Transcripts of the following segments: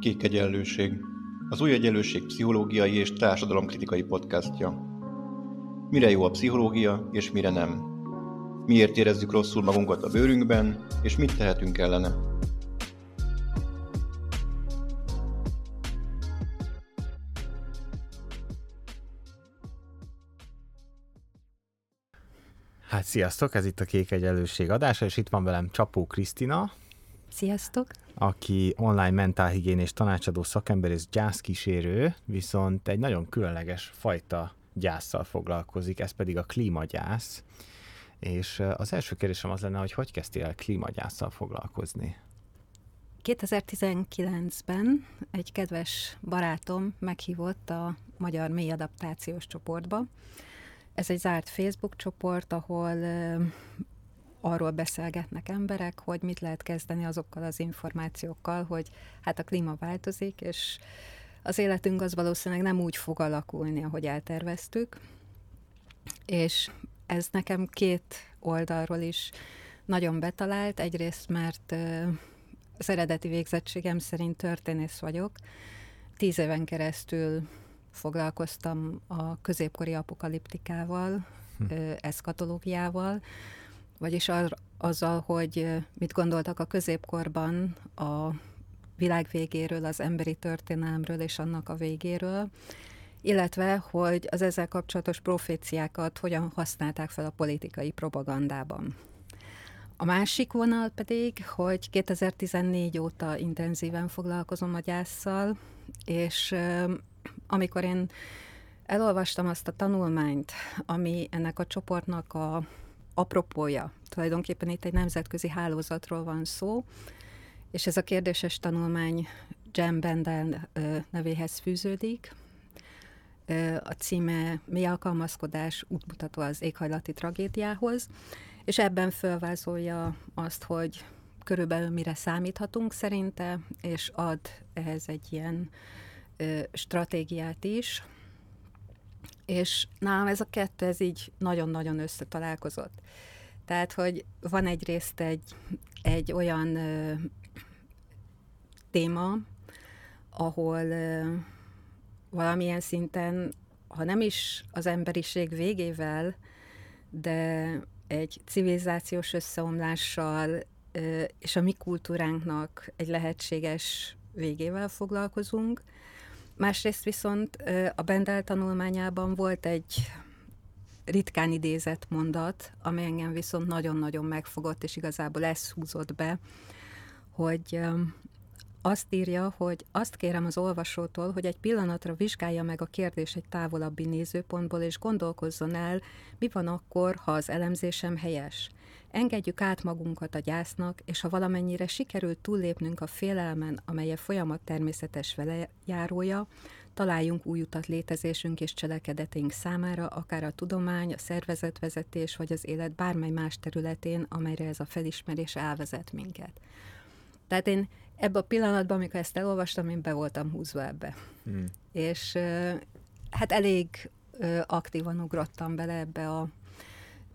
Kék Egyenlőség, az Új Egyenlőség pszichológiai és társadalomkritikai podcastja. Mire jó a pszichológia, és mire nem? Miért érezzük rosszul magunkat a bőrünkben, és mit tehetünk ellene? Hát sziasztok, ez itt a Kék Egyenlőség adása, és itt van velem Csapó Krisztina. Sziasztok! Aki online mentálhigiénés tanácsadó szakember és gyászkísérő, viszont egy nagyon különleges fajta gyászsal foglalkozik, ez pedig a klímagyász. És az első kérdésem az lenne, hogy hogy kezdtél el klímagyászsal foglalkozni? 2019-ben egy kedves barátom meghívott a Magyar Mély Adaptációs csoportba, ez egy zárt Facebook csoport, ahol arról beszélgetnek emberek, hogy mit lehet kezdeni azokkal az információkkal, hogy hát a klíma változik, és az életünk az valószínűleg nem úgy fog alakulni, ahogy elterveztük. És ez nekem két oldalról is nagyon betalált. Egyrészt, mert az eredeti végzettségem szerint történész vagyok. Tíz éven keresztül foglalkoztam a középkori apokaliptikával, hm. eszkatológiával, vagyis ar- azzal, hogy mit gondoltak a középkorban a világ végéről, az emberi történelmről és annak a végéről, illetve, hogy az ezzel kapcsolatos proféciákat hogyan használták fel a politikai propagandában. A másik vonal pedig, hogy 2014 óta intenzíven foglalkozom a gyászsal, és amikor én elolvastam azt a tanulmányt, ami ennek a csoportnak a apropója, tulajdonképpen itt egy nemzetközi hálózatról van szó, és ez a kérdéses tanulmány Jem Bendel nevéhez fűződik. A címe Mi alkalmazkodás útmutató az éghajlati tragédiához, és ebben felvázolja azt, hogy körülbelül mire számíthatunk szerinte, és ad ehhez egy ilyen stratégiát is, és nálam ez a kettő, ez így nagyon-nagyon összetalálkozott. Tehát, hogy van egyrészt egy, egy olyan ö, téma, ahol ö, valamilyen szinten, ha nem is az emberiség végével, de egy civilizációs összeomlással ö, és a mi kultúránknak egy lehetséges végével foglalkozunk, Másrészt viszont a Bendel tanulmányában volt egy ritkán idézett mondat, ami engem viszont nagyon-nagyon megfogott, és igazából ez húzott be, hogy azt írja, hogy azt kérem az olvasótól, hogy egy pillanatra vizsgálja meg a kérdés egy távolabbi nézőpontból, és gondolkozzon el, mi van akkor, ha az elemzésem helyes. Engedjük át magunkat a gyásznak, és ha valamennyire sikerült túllépnünk a félelmen, amely a folyamat természetes velejárója, találjunk új utat létezésünk és cselekedeténk számára, akár a tudomány, a szervezetvezetés vagy az élet bármely más területén, amelyre ez a felismerés elvezet minket. Tehát én ebben a pillanatban, amikor ezt elolvastam, én be voltam húzva ebbe. Hmm. És hát elég aktívan ugrottam bele ebbe a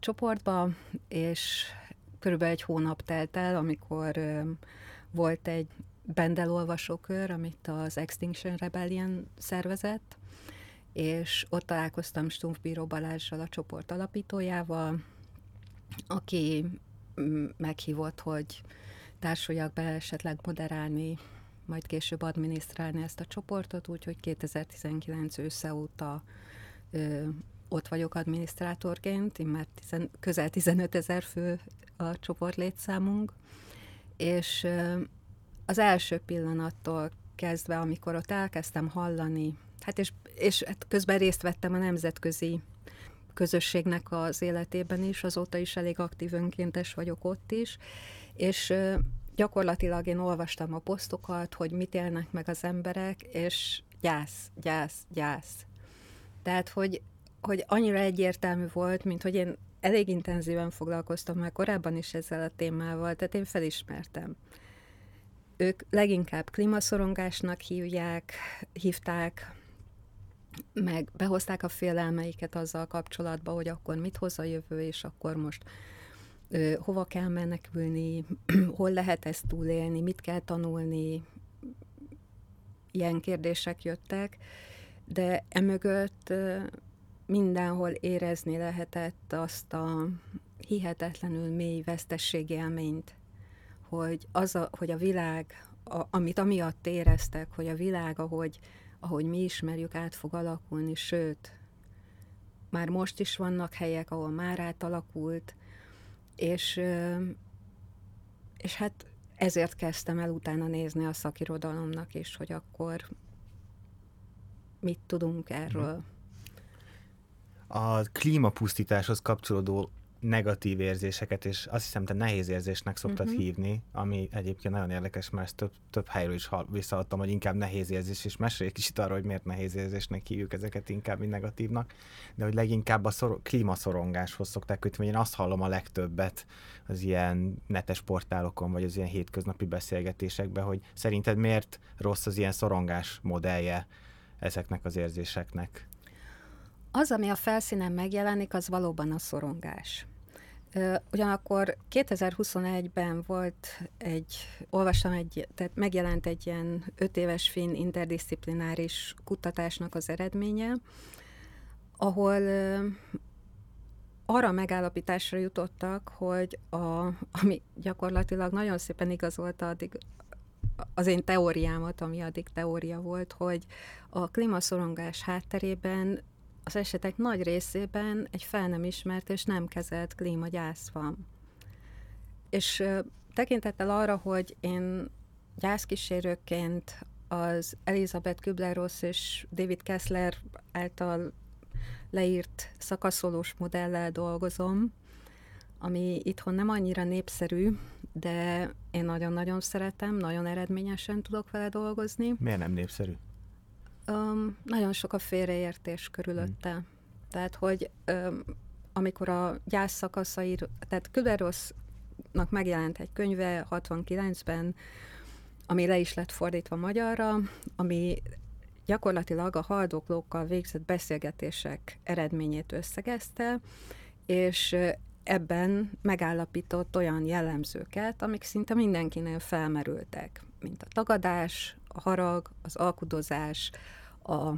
csoportba, és körülbelül egy hónap telt el, amikor volt egy Bendel olvasókör, amit az Extinction Rebellion szervezett, és ott találkoztam Stumpf Balázsral, a csoport alapítójával, aki meghívott, hogy társuljak be esetleg moderálni, majd később adminisztrálni ezt a csoportot, úgyhogy 2019 ősze óta ö, ott vagyok adminisztrátorként, én már tizen, közel 15 ezer fő a csoport létszámunk, és az első pillanattól kezdve, amikor ott elkezdtem hallani, hát és, és hát közben részt vettem a nemzetközi közösségnek az életében is, azóta is elég aktív önkéntes vagyok ott is, és gyakorlatilag én olvastam a posztokat, hogy mit élnek meg az emberek, és gyász, gyász, gyász. Tehát, hogy, hogy annyira egyértelmű volt, mint hogy én elég intenzíven foglalkoztam már korábban is ezzel a témával, tehát én felismertem. Ők leginkább klímaszorongásnak hívják, hívták, meg behozták a félelmeiket azzal kapcsolatban, hogy akkor mit hoz a jövő, és akkor most hova kell menekülni, hol lehet ezt túlélni, mit kell tanulni, ilyen kérdések jöttek, de emögött mindenhol érezni lehetett azt a hihetetlenül mély vesztességélményt, hogy, az a, hogy a világ, a, amit amiatt éreztek, hogy a világ, ahogy, ahogy mi ismerjük, át fog alakulni, sőt, már most is vannak helyek, ahol már átalakult, és, és hát ezért kezdtem el utána nézni a szakirodalomnak is, hogy akkor mit tudunk erről. A klímapusztításhoz kapcsolódó negatív érzéseket, és azt hiszem, te nehéz érzésnek szoktad uh-huh. hívni, ami egyébként nagyon érdekes, mert ezt több, több helyről is visszaadtam, hogy inkább nehéz érzés, és mesélj egy kicsit arról, hogy miért nehéz érzésnek hívjuk ezeket inkább, mint negatívnak, de hogy leginkább a szor- klímaszorongáshoz szokták kötni, hogy én azt hallom a legtöbbet az ilyen netes portálokon, vagy az ilyen hétköznapi beszélgetésekben, hogy szerinted miért rossz az ilyen szorongás modellje ezeknek az érzéseknek? Az, ami a felszínen megjelenik, az valóban a szorongás. Ugyanakkor 2021-ben volt egy, olvastam egy, tehát megjelent egy ilyen öt éves finn interdisziplináris kutatásnak az eredménye, ahol arra megállapításra jutottak, hogy a, ami gyakorlatilag nagyon szépen igazolta addig az én teóriámat, ami addig teória volt, hogy a klímaszorongás hátterében az esetek nagy részében egy fel nem ismert és nem kezelt klímagyász van. És tekintettel arra, hogy én gyászkísérőként az Elizabeth Kübler-Ross és David Kessler által leírt szakaszolós modellel dolgozom, ami itthon nem annyira népszerű, de én nagyon-nagyon szeretem, nagyon eredményesen tudok vele dolgozni. Miért nem népszerű? Um, nagyon sok a félreértés körülötte. Hmm. Tehát, hogy um, amikor a gyász szakaszai, tehát Küberosznak megjelent egy könyve 69-ben, ami le is lett fordítva magyarra, ami gyakorlatilag a haldoklókkal végzett beszélgetések eredményét összegezte, és ebben megállapított olyan jellemzőket, amik szinte mindenkinél felmerültek, mint a tagadás, a harag, az alkudozás, a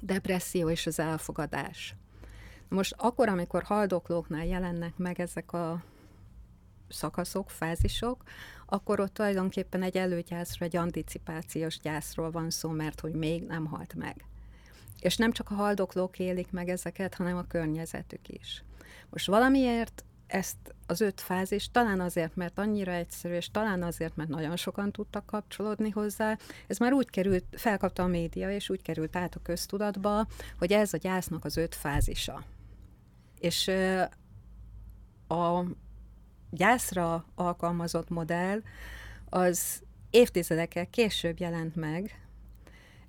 depresszió és az elfogadás. Most akkor, amikor haldoklóknál jelennek meg ezek a szakaszok, fázisok, akkor ott tulajdonképpen egy előgyászról, egy anticipációs gyászról van szó, mert hogy még nem halt meg. És nem csak a haldoklók élik meg ezeket, hanem a környezetük is. Most valamiért ezt az öt fázis, talán azért, mert annyira egyszerű, és talán azért, mert nagyon sokan tudtak kapcsolódni hozzá, ez már úgy került, felkapta a média, és úgy került át a köztudatba, hogy ez a gyásznak az öt fázisa. És a gyászra alkalmazott modell az évtizedekkel később jelent meg,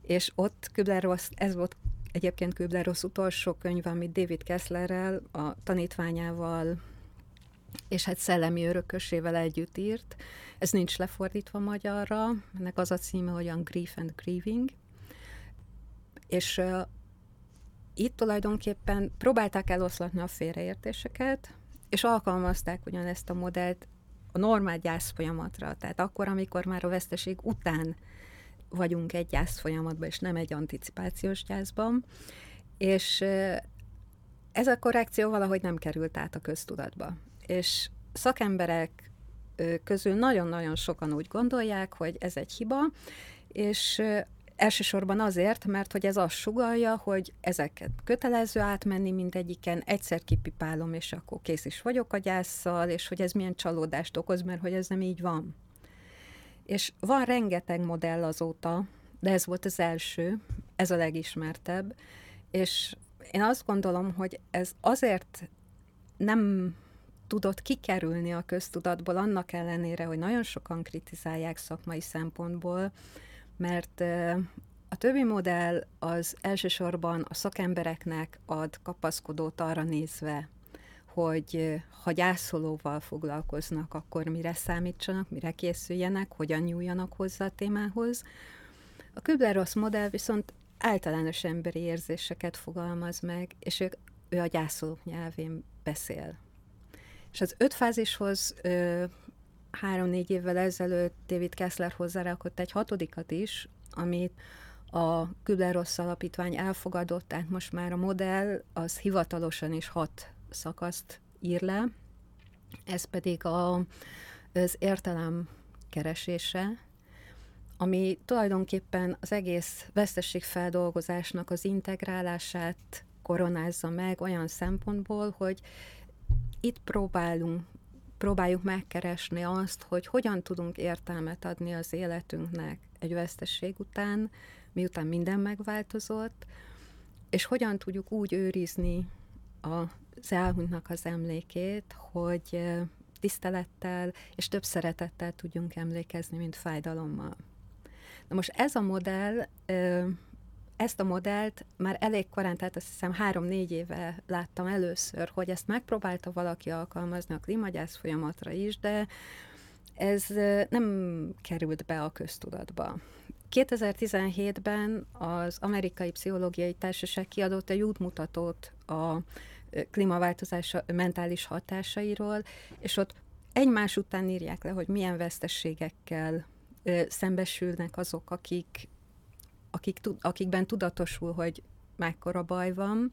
és ott Kübler-Ross, ez volt egyébként Kübler-Ross utolsó könyv, amit David Kesslerrel, a tanítványával és hát szellemi örökösével együtt írt. Ez nincs lefordítva magyarra, ennek az a címe, hogy a Grief and Grieving. És uh, itt tulajdonképpen próbálták eloszlatni a félreértéseket, és alkalmazták ugyanezt a modellt a normál gyász folyamatra. Tehát akkor, amikor már a veszteség után vagyunk egy gyász folyamatban, és nem egy anticipációs gyászban. És ez a korrekció valahogy nem került át a köztudatba és szakemberek közül nagyon-nagyon sokan úgy gondolják, hogy ez egy hiba, és elsősorban azért, mert hogy ez azt sugalja, hogy ezeket kötelező átmenni mindegyiken, egyszer kipipálom, és akkor kész is vagyok a gyászsal, és hogy ez milyen csalódást okoz, mert hogy ez nem így van. És van rengeteg modell azóta, de ez volt az első, ez a legismertebb, és én azt gondolom, hogy ez azért nem tudott kikerülni a köztudatból, annak ellenére, hogy nagyon sokan kritizálják szakmai szempontból, mert a többi modell az elsősorban a szakembereknek ad kapaszkodót arra nézve, hogy ha gyászolóval foglalkoznak, akkor mire számítsanak, mire készüljenek, hogyan nyúljanak hozzá a témához. A Kübler-Ross modell viszont általános emberi érzéseket fogalmaz meg, és ő, ő a gyászolók nyelvén beszél. És az öt fázishoz három-négy évvel ezelőtt David Kessler hozzárakott egy hatodikat is, amit a Kübler-Rossz Alapítvány elfogadott, tehát most már a modell az hivatalosan is hat szakaszt ír le, ez pedig a, az értelem keresése, ami tulajdonképpen az egész vesztességfeldolgozásnak az integrálását koronázza meg olyan szempontból, hogy itt próbálunk, próbáljuk megkeresni azt, hogy hogyan tudunk értelmet adni az életünknek egy vesztesség után, miután minden megváltozott, és hogyan tudjuk úgy őrizni az elhunytnak az emlékét, hogy tisztelettel és több szeretettel tudjunk emlékezni, mint fájdalommal. Na most ez a modell, ezt a modellt már elég korán, tehát azt hiszem három-négy éve láttam először, hogy ezt megpróbálta valaki alkalmazni a klímagyász folyamatra is, de ez nem került be a köztudatba. 2017-ben az Amerikai Pszichológiai Társaság kiadott egy útmutatót a klímaváltozás mentális hatásairól, és ott egymás után írják le, hogy milyen veszteségekkel szembesülnek azok, akik, akik, akikben tudatosul, hogy mekkora baj van,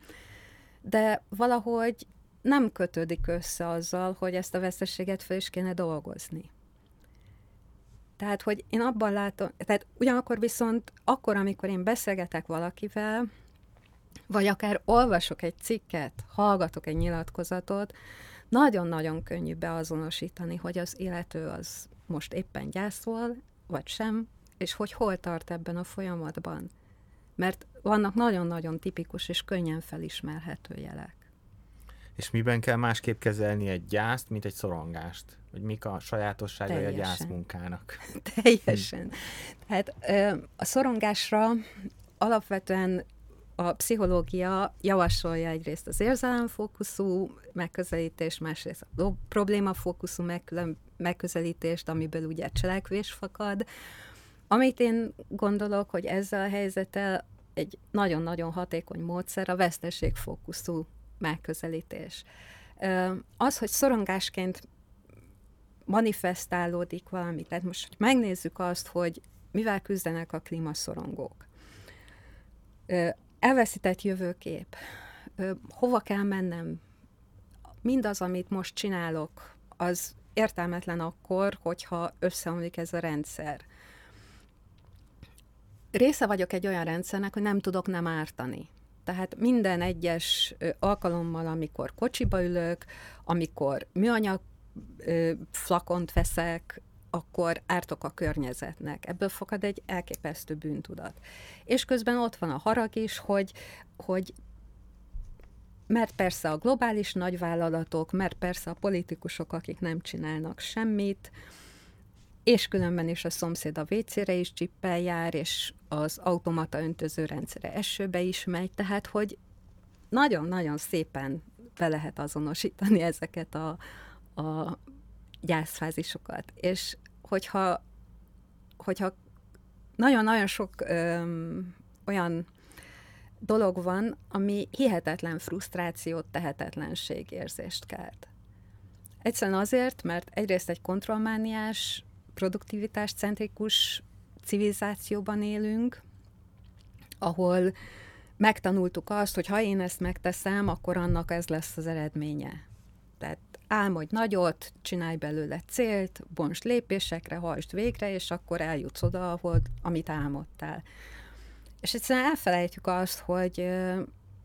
de valahogy nem kötődik össze azzal, hogy ezt a veszteséget fel is kéne dolgozni. Tehát, hogy én abban látom, tehát ugyanakkor viszont akkor, amikor én beszélgetek valakivel, vagy akár olvasok egy cikket, hallgatok egy nyilatkozatot, nagyon-nagyon könnyű beazonosítani, hogy az illető az most éppen gyászol, vagy sem, és hogy hol tart ebben a folyamatban. Mert vannak nagyon-nagyon tipikus és könnyen felismerhető jelek. És miben kell másképp kezelni egy gyászt, mint egy szorongást? Vagy mik a sajátosságai Teljesen. a gyászmunkának? Teljesen. Tehát a szorongásra alapvetően a pszichológia javasolja egyrészt az érzelemfókuszú megközelítés, másrészt a problémafókuszú megközelítést, amiből ugye cselekvés fakad. Amit én gondolok, hogy ezzel a helyzettel egy nagyon-nagyon hatékony módszer a veszteségfókuszú megközelítés. Az, hogy szorongásként manifestálódik valami, tehát most, hogy megnézzük azt, hogy mivel küzdenek a klímaszorongók. Elveszített jövőkép. Hova kell mennem? Mindaz, amit most csinálok, az értelmetlen akkor, hogyha összeomlik ez a rendszer. Része vagyok egy olyan rendszernek, hogy nem tudok nem ártani. Tehát minden egyes alkalommal, amikor kocsiba ülök, amikor műanyag flakont veszek, akkor ártok a környezetnek. Ebből fakad egy elképesztő bűntudat. És közben ott van a harag is, hogy, hogy mert persze a globális nagyvállalatok, mert persze a politikusok, akik nem csinálnak semmit, és különben is a szomszéd a WC-re is csippel jár, és az automata öntöző rendszere esőbe is megy, tehát hogy nagyon-nagyon szépen be lehet azonosítani ezeket a, a gyászfázisokat. És hogyha, hogyha nagyon-nagyon sok öm, olyan dolog van, ami hihetetlen frusztrációt, tehetetlenség érzést kelt. Egyszerűen azért, mert egyrészt egy kontrollmániás, produktivitás centrikus civilizációban élünk, ahol megtanultuk azt, hogy ha én ezt megteszem, akkor annak ez lesz az eredménye. Tehát álmodj nagyot, csinálj belőle célt, bonts lépésekre, hajtsd végre, és akkor eljutsz oda, ahol, amit álmodtál. És egyszerűen elfelejtjük azt, hogy,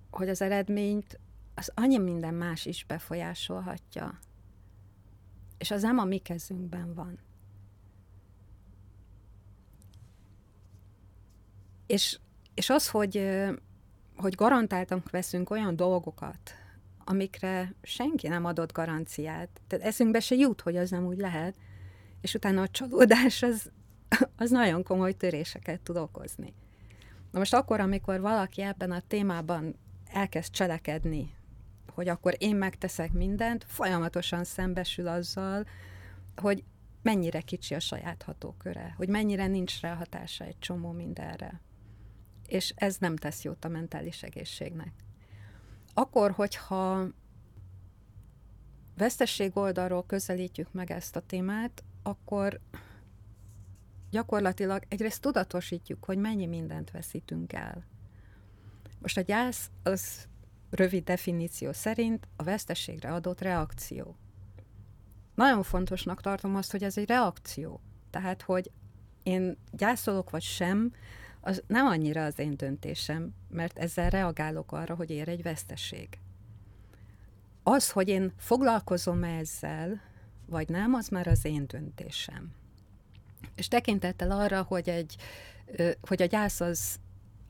hogy az eredményt az annyi minden más is befolyásolhatja. És az nem a mi kezünkben van. És, és az, hogy, hogy garantáltan veszünk olyan dolgokat, amikre senki nem adott garanciát. Tehát eszünkbe se jut, hogy az nem úgy lehet, és utána a csalódás az, az nagyon komoly töréseket tud okozni. Na most akkor, amikor valaki ebben a témában elkezd cselekedni, hogy akkor én megteszek mindent, folyamatosan szembesül azzal, hogy mennyire kicsi a saját hatóköre, hogy mennyire nincs rá hatása egy csomó mindenre. És ez nem tesz jót a mentális egészségnek. Akkor, hogyha vesztesség oldalról közelítjük meg ezt a témát, akkor gyakorlatilag egyrészt tudatosítjuk, hogy mennyi mindent veszítünk el. Most a gyász az rövid definíció szerint a veszteségre adott reakció. Nagyon fontosnak tartom azt, hogy ez egy reakció. Tehát, hogy én gyászolok vagy sem, az nem annyira az én döntésem, mert ezzel reagálok arra, hogy ér egy veszteség. Az, hogy én foglalkozom ezzel, vagy nem, az már az én döntésem. És tekintettel arra, hogy, egy, hogy a gyász az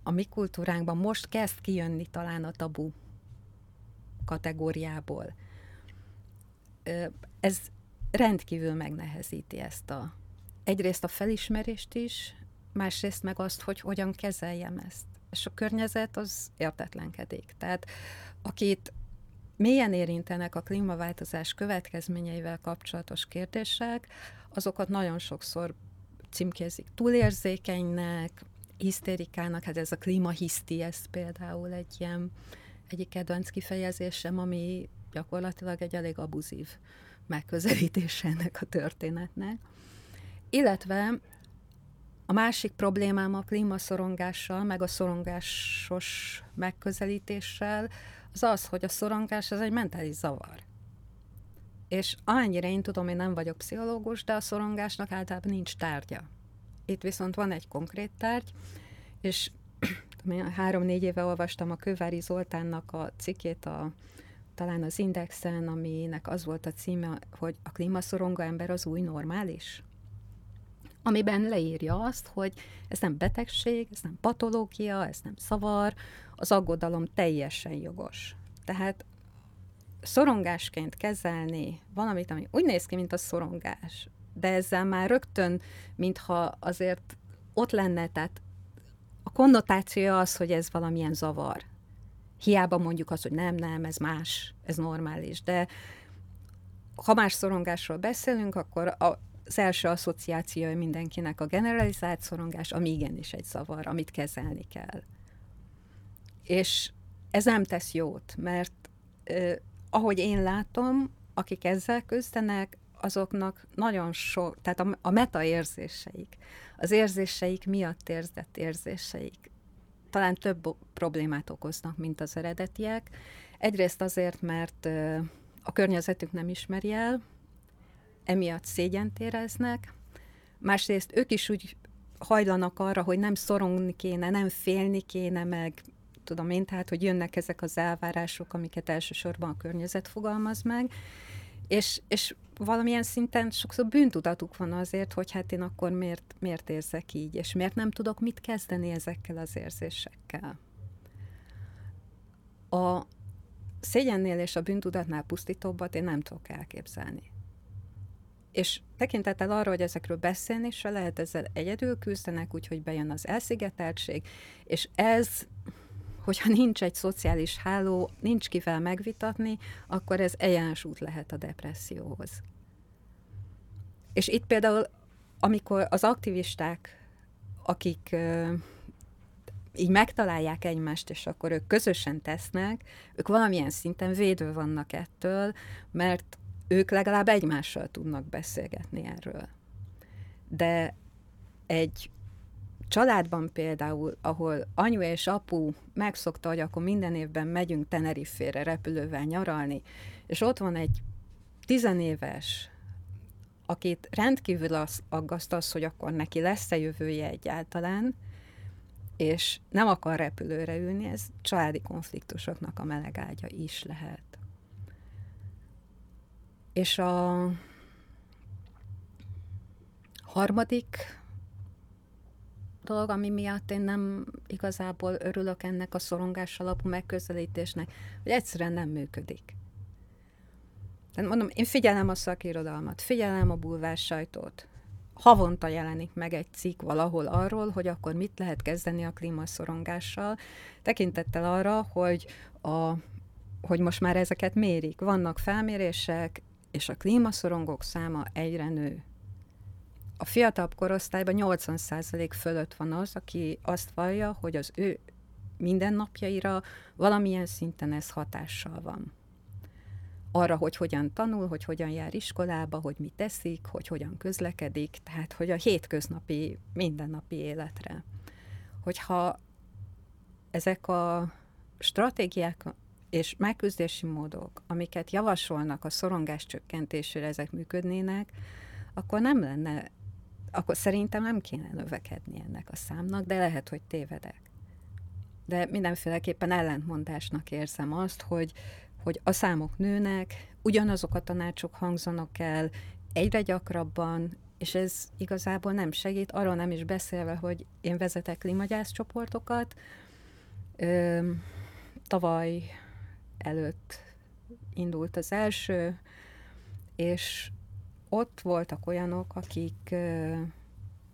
a mi kultúránkban most kezd kijönni talán a tabu kategóriából. Ez rendkívül megnehezíti ezt a egyrészt a felismerést is, másrészt meg azt, hogy hogyan kezeljem ezt. És a környezet az értetlenkedik. Tehát akit mélyen érintenek a klímaváltozás következményeivel kapcsolatos kérdések, azokat nagyon sokszor címkézik túlérzékenynek, hisztérikának, hát ez a klímahiszti, ez például egy ilyen egyik kedvenc kifejezésem, ami gyakorlatilag egy elég abuzív megközelítése ennek a történetnek. Illetve a másik problémám a klímaszorongással, meg a szorongásos megközelítéssel, az az, hogy a szorongás az egy mentális zavar. És amennyire én tudom, én nem vagyok pszichológus, de a szorongásnak általában nincs tárgya. Itt viszont van egy konkrét tárgy, és három-négy éve olvastam a Kővári Zoltánnak a cikkét a, talán az Indexen, aminek az volt a címe, hogy a klímaszorongó ember az új normális amiben leírja azt, hogy ez nem betegség, ez nem patológia, ez nem szavar, az aggodalom teljesen jogos. Tehát szorongásként kezelni valamit, ami úgy néz ki, mint a szorongás, de ezzel már rögtön, mintha azért ott lenne, tehát a konnotáció az, hogy ez valamilyen zavar. Hiába mondjuk azt, hogy nem, nem, ez más, ez normális, de ha más szorongásról beszélünk, akkor a, az első asszociációja mindenkinek a generalizált szorongás, ami igenis egy zavar, amit kezelni kell. És ez nem tesz jót, mert eh, ahogy én látom, akik ezzel küzdenek, azoknak nagyon sok, tehát a, a meta érzéseik, az érzéseik miatt érzett érzéseik talán több problémát okoznak, mint az eredetiek. Egyrészt azért, mert a környezetük nem ismeri el, emiatt szégyent éreznek, másrészt ők is úgy hajlanak arra, hogy nem szorongni kéne, nem félni kéne, meg tudom én, tehát, hogy jönnek ezek az elvárások, amiket elsősorban a környezet fogalmaz meg, és, és valamilyen szinten sokszor bűntudatuk van azért, hogy hát én akkor miért, miért érzek így, és miért nem tudok mit kezdeni ezekkel az érzésekkel. A szégyennél és a bűntudatnál pusztítóbbat én nem tudok elképzelni. És tekintettel arra, hogy ezekről beszélni se lehet, ezzel egyedül küzdenek, úgyhogy bejön az elszigeteltség, és ez, hogyha nincs egy szociális háló, nincs kivel megvitatni, akkor ez egyenes út lehet a depresszióhoz. És itt például, amikor az aktivisták, akik így megtalálják egymást, és akkor ők közösen tesznek, ők valamilyen szinten védő vannak ettől, mert ők legalább egymással tudnak beszélgetni erről. De egy családban például, ahol anyu és apu megszokta, hogy akkor minden évben megyünk Tenerife-re repülővel nyaralni, és ott van egy tizenéves, akit rendkívül az, aggaszt az, hogy akkor neki lesz-e jövője egyáltalán, és nem akar repülőre ülni, ez családi konfliktusoknak a melegágya is lehet. És a harmadik dolog, ami miatt én nem igazából örülök ennek a szorongás alapú megközelítésnek, hogy egyszerűen nem működik. Tehát mondom, én figyelem a szakirodalmat, figyelem a bulvás sajtót. Havonta jelenik meg egy cikk valahol arról, hogy akkor mit lehet kezdeni a klímaszorongással, tekintettel arra, hogy, a, hogy most már ezeket mérik. Vannak felmérések, és a klímaszorongók száma egyre nő. A fiatalabb korosztályban 80% fölött van az, aki azt vallja, hogy az ő mindennapjaira valamilyen szinten ez hatással van. arra, hogy hogyan tanul, hogy hogyan jár iskolába, hogy mit teszik, hogy hogyan közlekedik, tehát hogy a hétköznapi, mindennapi életre. Hogyha ezek a stratégiák és megküzdési módok, amiket javasolnak a szorongás csökkentésére, ezek működnének, akkor nem lenne, akkor szerintem nem kéne növekedni ennek a számnak, de lehet, hogy tévedek. De mindenféleképpen ellentmondásnak érzem azt, hogy, hogy a számok nőnek, ugyanazok a tanácsok hangzanak el egyre gyakrabban, és ez igazából nem segít, arról nem is beszélve, hogy én vezetek klímagyász csoportokat. Ö, tavaly előtt indult az első, és ott voltak olyanok, akik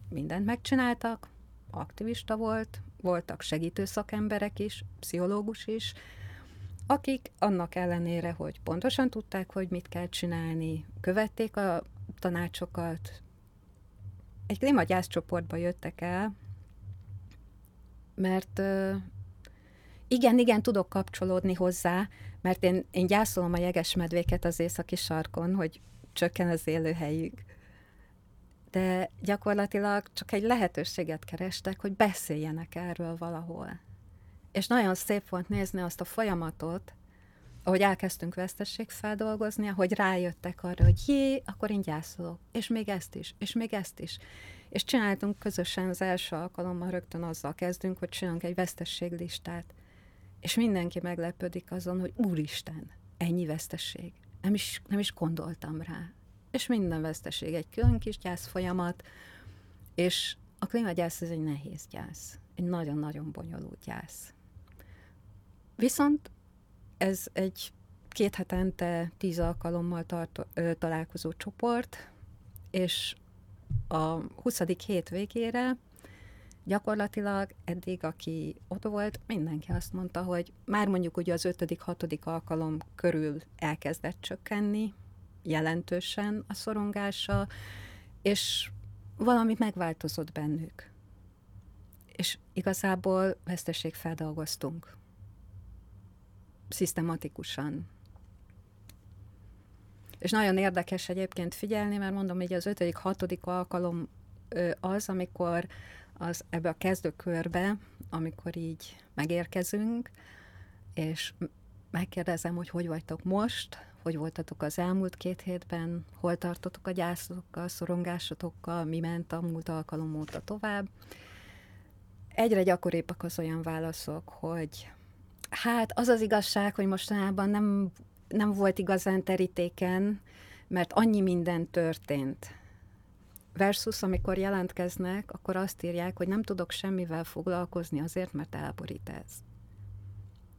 mindent megcsináltak, aktivista volt, voltak segítő szakemberek is, pszichológus is, akik annak ellenére, hogy pontosan tudták, hogy mit kell csinálni, követték a tanácsokat, egy klímagyász csoportba jöttek el, mert igen, igen, tudok kapcsolódni hozzá, mert én, én gyászolom a jegesmedvéket az északi sarkon, hogy csökken az élőhelyük. De gyakorlatilag csak egy lehetőséget kerestek, hogy beszéljenek erről valahol. És nagyon szép volt nézni azt a folyamatot, ahogy elkezdtünk vesztességfeldolgozni, ahogy rájöttek arra, hogy jé, akkor én gyászolok, és még ezt is, és még ezt is. És csináltunk közösen az első alkalommal, rögtön azzal kezdünk, hogy csinálunk egy vesztességlistát. És mindenki meglepődik azon, hogy úristen, ennyi vesztesség. Nem is, nem is gondoltam rá. És minden vesztesség egy külön kis gyász folyamat, és a klímagyász ez egy nehéz gyász. Egy nagyon-nagyon bonyolult gyász. Viszont ez egy két hetente tíz alkalommal tart, ö, találkozó csoport, és a 20. hét végére gyakorlatilag eddig, aki ott volt, mindenki azt mondta, hogy már mondjuk ugye az ötödik, hatodik alkalom körül elkezdett csökkenni jelentősen a szorongása, és valamit megváltozott bennük. És igazából veszteségfeldolgoztunk szisztematikusan. És nagyon érdekes egyébként figyelni, mert mondom, hogy az ötödik, hatodik alkalom az, amikor az, ebbe a kezdőkörbe, amikor így megérkezünk, és megkérdezem, hogy hogy vagytok most, hogy voltatok az elmúlt két hétben, hol tartotok a gyászotokkal, szorongásotokkal, mi ment a múlt alkalom óta tovább. Egyre gyakoribbak az olyan válaszok, hogy Hát az az igazság, hogy mostanában nem, nem volt igazán terítéken, mert annyi minden történt. Versus, amikor jelentkeznek, akkor azt írják, hogy nem tudok semmivel foglalkozni azért, mert elborít ez.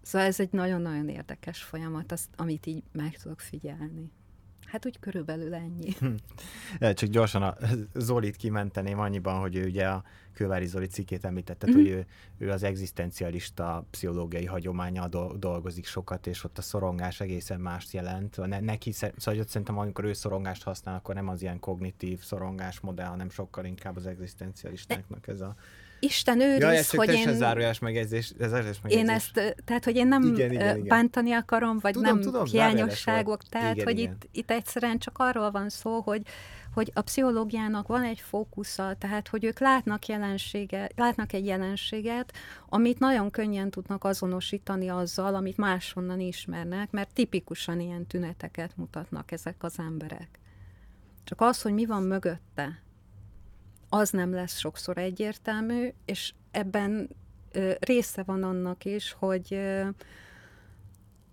Szóval ez egy nagyon-nagyon érdekes folyamat, azt, amit így meg tudok figyelni. Hát úgy körülbelül ennyi. Hm. Csak gyorsan a Zolit kimenteném annyiban, hogy ő ugye a Kővári Zoli cikkét említette, mm-hmm. hogy ő, ő az egzisztencialista pszichológiai hagyománya dolgozik sokat, és ott a szorongás egészen mást jelent. Ne, neki, szóval szerintem amikor ő szorongást használ, akkor nem az ilyen kognitív szorongás modell, hanem sokkal inkább az egzisztencialistáknak ez a Isten őriz, ja, hogy én... zárójás megjegyzés, ez megjegyzés. Én ezt, tehát, hogy én nem igen, igen, igen. bántani akarom, vagy tudom, nem tudom, hiányosságok, tehát, igen, hogy igen. Itt, itt egyszerűen csak arról van szó, hogy, hogy a pszichológiának van egy fókusza, tehát, hogy ők látnak jelenséget, látnak egy jelenséget, amit nagyon könnyen tudnak azonosítani azzal, amit máshonnan ismernek, mert tipikusan ilyen tüneteket mutatnak ezek az emberek. Csak az, hogy mi van mögötte, az nem lesz sokszor egyértelmű, és ebben része van annak is, hogy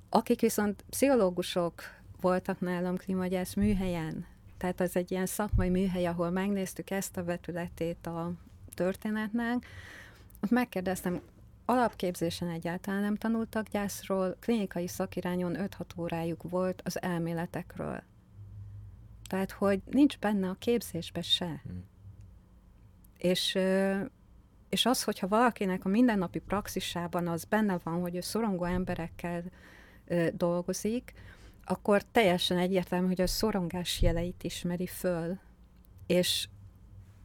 akik viszont pszichológusok voltak nálam klímagyász műhelyen, tehát az egy ilyen szakmai műhely, ahol megnéztük ezt a vetületét a történetnek, ott megkérdeztem, alapképzésen egyáltalán nem tanultak gyászról, klinikai szakirányon 5-6 órájuk volt az elméletekről. Tehát, hogy nincs benne a képzésbe se. Hmm. És, és az, hogyha valakinek a mindennapi praxisában az benne van, hogy ő szorongó emberekkel dolgozik, akkor teljesen egyértelmű, hogy a szorongás jeleit ismeri föl, és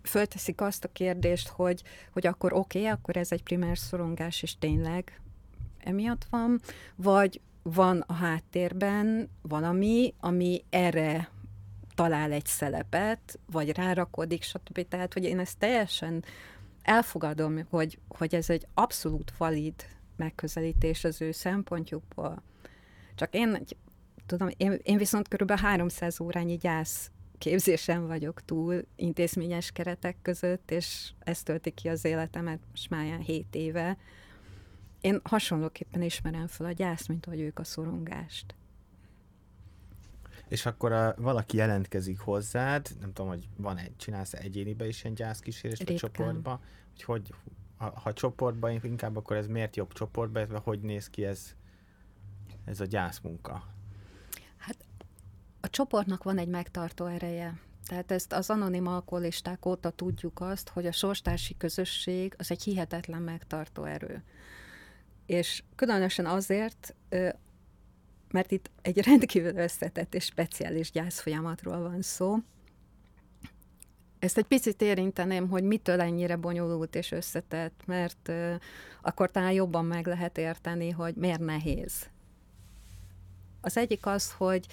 fölteszik azt a kérdést, hogy, hogy akkor oké, okay, akkor ez egy primer szorongás, és tényleg emiatt van, vagy van a háttérben valami, ami erre talál egy szelepet, vagy rárakodik, stb. Tehát, hogy én ezt teljesen elfogadom, hogy, hogy ez egy abszolút valid megközelítés az ő szempontjukból. Csak én, tudom, én, én viszont körülbelül 300 órányi gyász képzésen vagyok túl intézményes keretek között, és ez tölti ki az életemet most már 7 éve. Én hasonlóképpen ismerem fel a gyászt, mint hogy ők a szorongást. És akkor a, valaki jelentkezik hozzád, nem tudom, hogy van egy, csinálsz egyénibe is ilyen gyászkísérést, vagy csoportba, hogy, hogy ha, ha csoportban inkább, akkor ez miért jobb csoportba, illetve hogy néz ki ez, ez a gyászmunka? Hát a csoportnak van egy megtartó ereje. Tehát ezt az anonim alkoholisták óta tudjuk azt, hogy a sorstársi közösség az egy hihetetlen megtartó erő. És különösen azért, mert itt egy rendkívül összetett és speciális gyászfolyamatról van szó. Ezt egy picit érinteném, hogy mitől ennyire bonyolult és összetett, mert akkor talán jobban meg lehet érteni, hogy miért nehéz. Az egyik az, hogy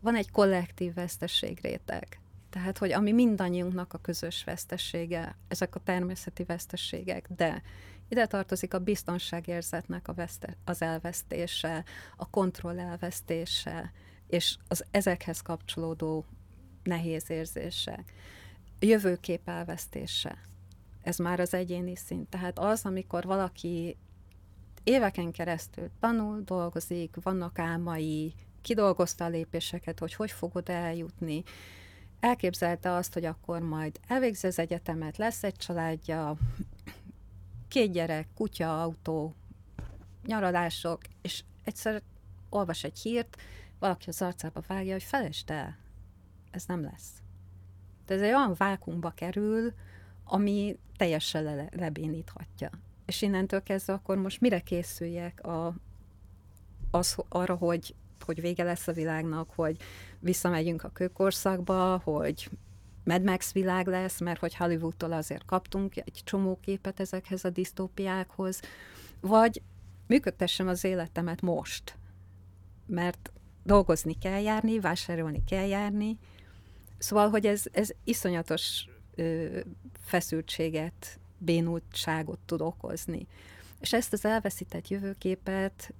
van egy kollektív vesztességréteg. Tehát, hogy ami mindannyiunknak a közös vesztessége, ezek a természeti vesztességek, de ide tartozik a biztonságérzetnek a veszte, az elvesztése, a kontroll elvesztése, és az ezekhez kapcsolódó nehéz érzések. A jövőkép elvesztése. Ez már az egyéni szint. Tehát az, amikor valaki éveken keresztül tanul, dolgozik, vannak álmai, kidolgozta a lépéseket, hogy hogy fogod eljutni, elképzelte azt, hogy akkor majd elvégzi az egyetemet, lesz egy családja, két gyerek, kutya, autó, nyaralások, és egyszer olvas egy hírt, valaki az arcába vágja, hogy felejtsd el, ez nem lesz. De ez egy olyan vákumba kerül, ami teljesen le- lebéníthatja. És innentől kezdve akkor most mire készüljek a, az, arra, hogy, hogy vége lesz a világnak, hogy visszamegyünk a kőkorszakba, hogy Mad Max világ lesz, mert hogy Hollywoodtól azért kaptunk egy csomó képet ezekhez a disztópiákhoz, vagy működtessem az életemet most, mert dolgozni kell járni, vásárolni kell járni, szóval, hogy ez, ez iszonyatos ö, feszültséget, bénultságot tud okozni. És ezt az elveszített jövőképet,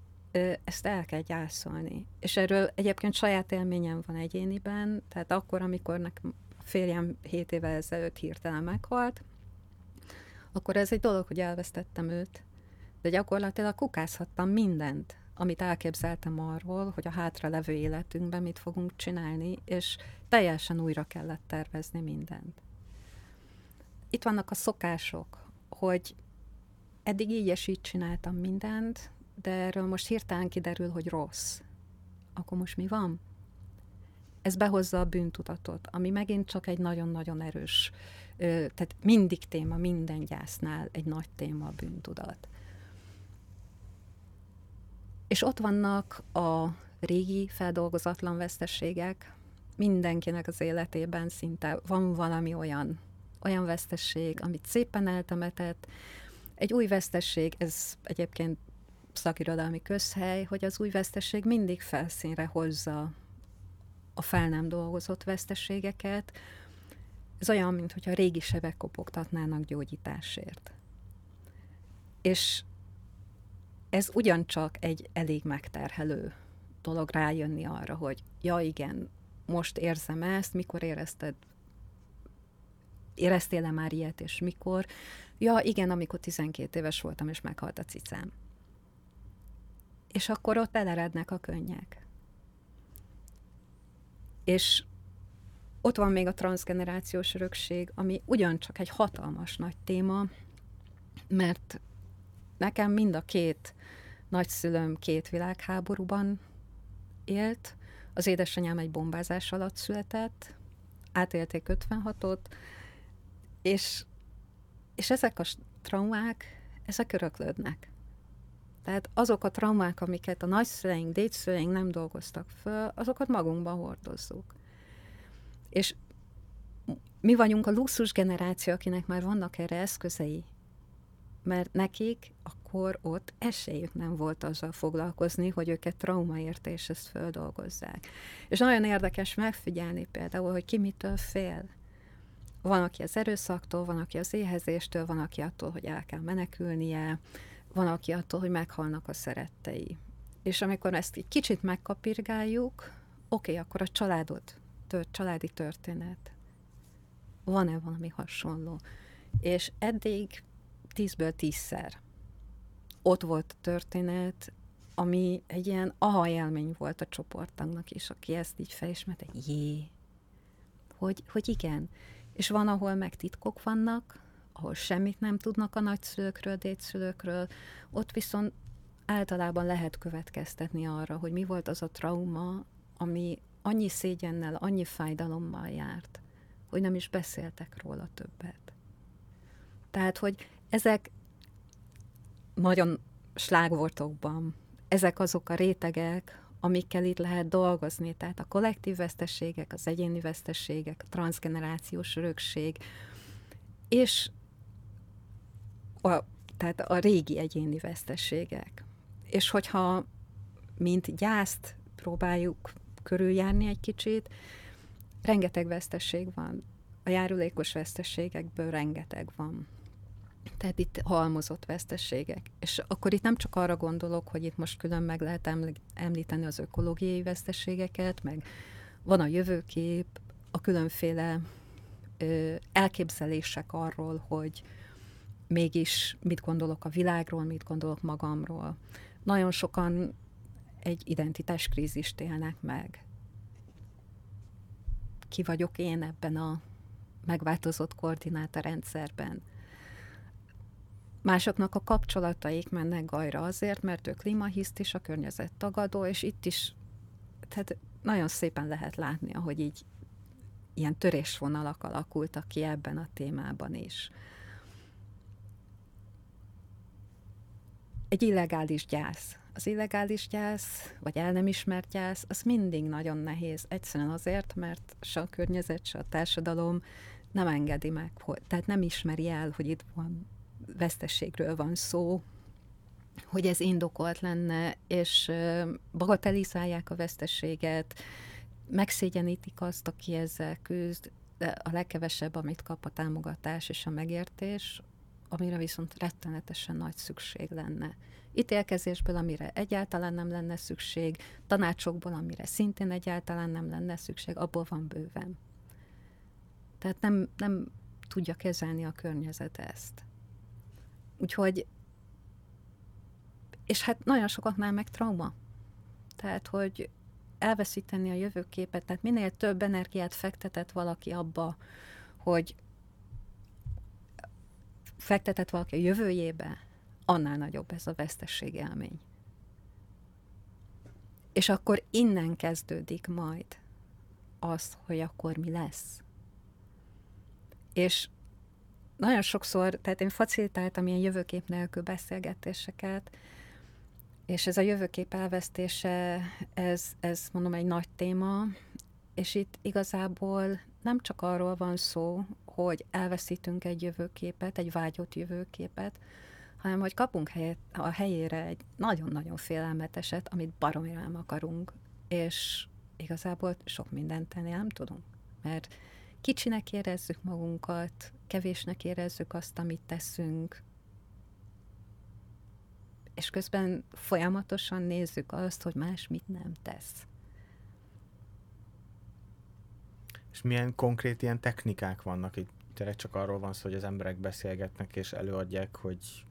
ezt el kell gyászolni. És erről egyébként saját élményem van egyéniben, tehát akkor, amikor nekem férjem 7 évvel ezelőtt hirtelen meghalt, akkor ez egy dolog, hogy elvesztettem őt, de gyakorlatilag kukázhattam mindent, amit elképzeltem arról, hogy a hátra levő életünkben mit fogunk csinálni, és teljesen újra kellett tervezni mindent. Itt vannak a szokások, hogy eddig így és így csináltam mindent, de erről most hirtelen kiderül, hogy rossz. Akkor most mi van? Ez behozza a bűntudatot, ami megint csak egy nagyon-nagyon erős, tehát mindig téma, minden gyásznál egy nagy téma a bűntudat. És ott vannak a régi feldolgozatlan veszteségek, mindenkinek az életében szinte van valami olyan, olyan vesztesség, amit szépen eltemetett. Egy új vesztesség, ez egyébként szakirodalmi közhely, hogy az új vesztesség mindig felszínre hozza a fel nem dolgozott veszteségeket. Ez olyan, mintha régi sebek kopogtatnának gyógyításért. És ez ugyancsak egy elég megterhelő dolog rájönni arra, hogy ja igen, most érzem ezt, mikor érezted, éreztél-e már ilyet, és mikor? Ja, igen, amikor 12 éves voltam, és meghalt a cicám. És akkor ott elerednek a könnyek. És ott van még a transgenerációs örökség, ami ugyancsak egy hatalmas nagy téma, mert nekem mind a két nagyszülőm két világháborúban élt, az édesanyám egy bombázás alatt született, átélték 56-ot, és, és ezek a traumák, ezek öröklődnek. Tehát azok a traumák, amiket a nagyszüleink, dédszüleink nem dolgoztak föl, azokat magunkban hordozzuk. És mi vagyunk a luxus generáció, akinek már vannak erre eszközei, mert nekik akkor ott esélyük nem volt azzal foglalkozni, hogy őket traumaért és ezt földolgozzák. És nagyon érdekes megfigyelni például, hogy ki mitől fél. Van, aki az erőszaktól, van, aki az éhezéstől, van, aki attól, hogy el kell menekülnie, van, aki attól, hogy meghalnak a szerettei. És amikor ezt egy kicsit megkapirgáljuk, oké, okay, akkor a családod, tört, családi történet. Van-e valami hasonló? És eddig tízből tízszer ott volt a történet, ami egy ilyen aha élmény volt a csoportnak is, aki ezt így felismerte, jé, hogy, hogy igen. És van, ahol meg titkok vannak, ahol semmit nem tudnak a nagyszülőkről, dédszülőkről, ott viszont általában lehet következtetni arra, hogy mi volt az a trauma, ami annyi szégyennel, annyi fájdalommal járt, hogy nem is beszéltek róla többet. Tehát, hogy ezek nagyon slágvortokban, ezek azok a rétegek, amikkel itt lehet dolgozni. Tehát a kollektív veszteségek, az egyéni veszteségek, a transgenerációs örökség, és a, tehát a régi egyéni veszteségek. És hogyha mint gyászt próbáljuk körüljárni egy kicsit, rengeteg veszteség van. A járulékos veszteségekből rengeteg van. Tehát itt halmozott veszteségek. És akkor itt nem csak arra gondolok, hogy itt most külön meg lehet említeni az ökológiai veszteségeket, meg van a jövőkép, a különféle ö, elképzelések arról, hogy mégis mit gondolok a világról, mit gondolok magamról. Nagyon sokan egy identitáskrízist élnek meg. Ki vagyok én ebben a megváltozott koordinátorrendszerben? Másoknak a kapcsolataik mennek gajra azért, mert ő klímahiszt is, a környezet tagadó, és itt is tehát nagyon szépen lehet látni, ahogy így ilyen törésvonalak alakultak ki ebben a témában is. Egy illegális gyász. Az illegális gyász, vagy el nem ismert gyász, az mindig nagyon nehéz. Egyszerűen azért, mert se a környezet, se a társadalom nem engedi meg, hogy, tehát nem ismeri el, hogy itt van vesztességről van szó, hogy ez indokolt lenne, és bagatelizálják a vesztességet, megszégyenítik azt, aki ezzel küzd, de a legkevesebb, amit kap a támogatás és a megértés, amire viszont rettenetesen nagy szükség lenne. Ítélkezésből, amire egyáltalán nem lenne szükség, tanácsokból, amire szintén egyáltalán nem lenne szükség, abból van bőven. Tehát nem, nem tudja kezelni a környezet ezt. Úgyhogy, és hát nagyon sokaknál meg trauma. Tehát, hogy elveszíteni a jövőképet, tehát minél több energiát fektetett valaki abba, hogy fektetett valaki a jövőjébe, annál nagyobb ez a vesztesség élmény. És akkor innen kezdődik majd az, hogy akkor mi lesz. És nagyon sokszor, tehát én facilitáltam ilyen jövőkép nélkül beszélgetéseket, és ez a jövőkép elvesztése, ez, ez mondom egy nagy téma, és itt igazából nem csak arról van szó, hogy elveszítünk egy jövőképet, egy vágyott jövőképet, hanem hogy kapunk helyet, a helyére egy nagyon-nagyon félelmeteset, amit baromira nem akarunk, és igazából sok mindent tenni nem tudunk, mert kicsinek érezzük magunkat, kevésnek érezzük azt, amit teszünk, és közben folyamatosan nézzük azt, hogy más mit nem tesz. És milyen konkrét ilyen technikák vannak itt? Tényleg csak arról van szó, hogy az emberek beszélgetnek és előadják, hogy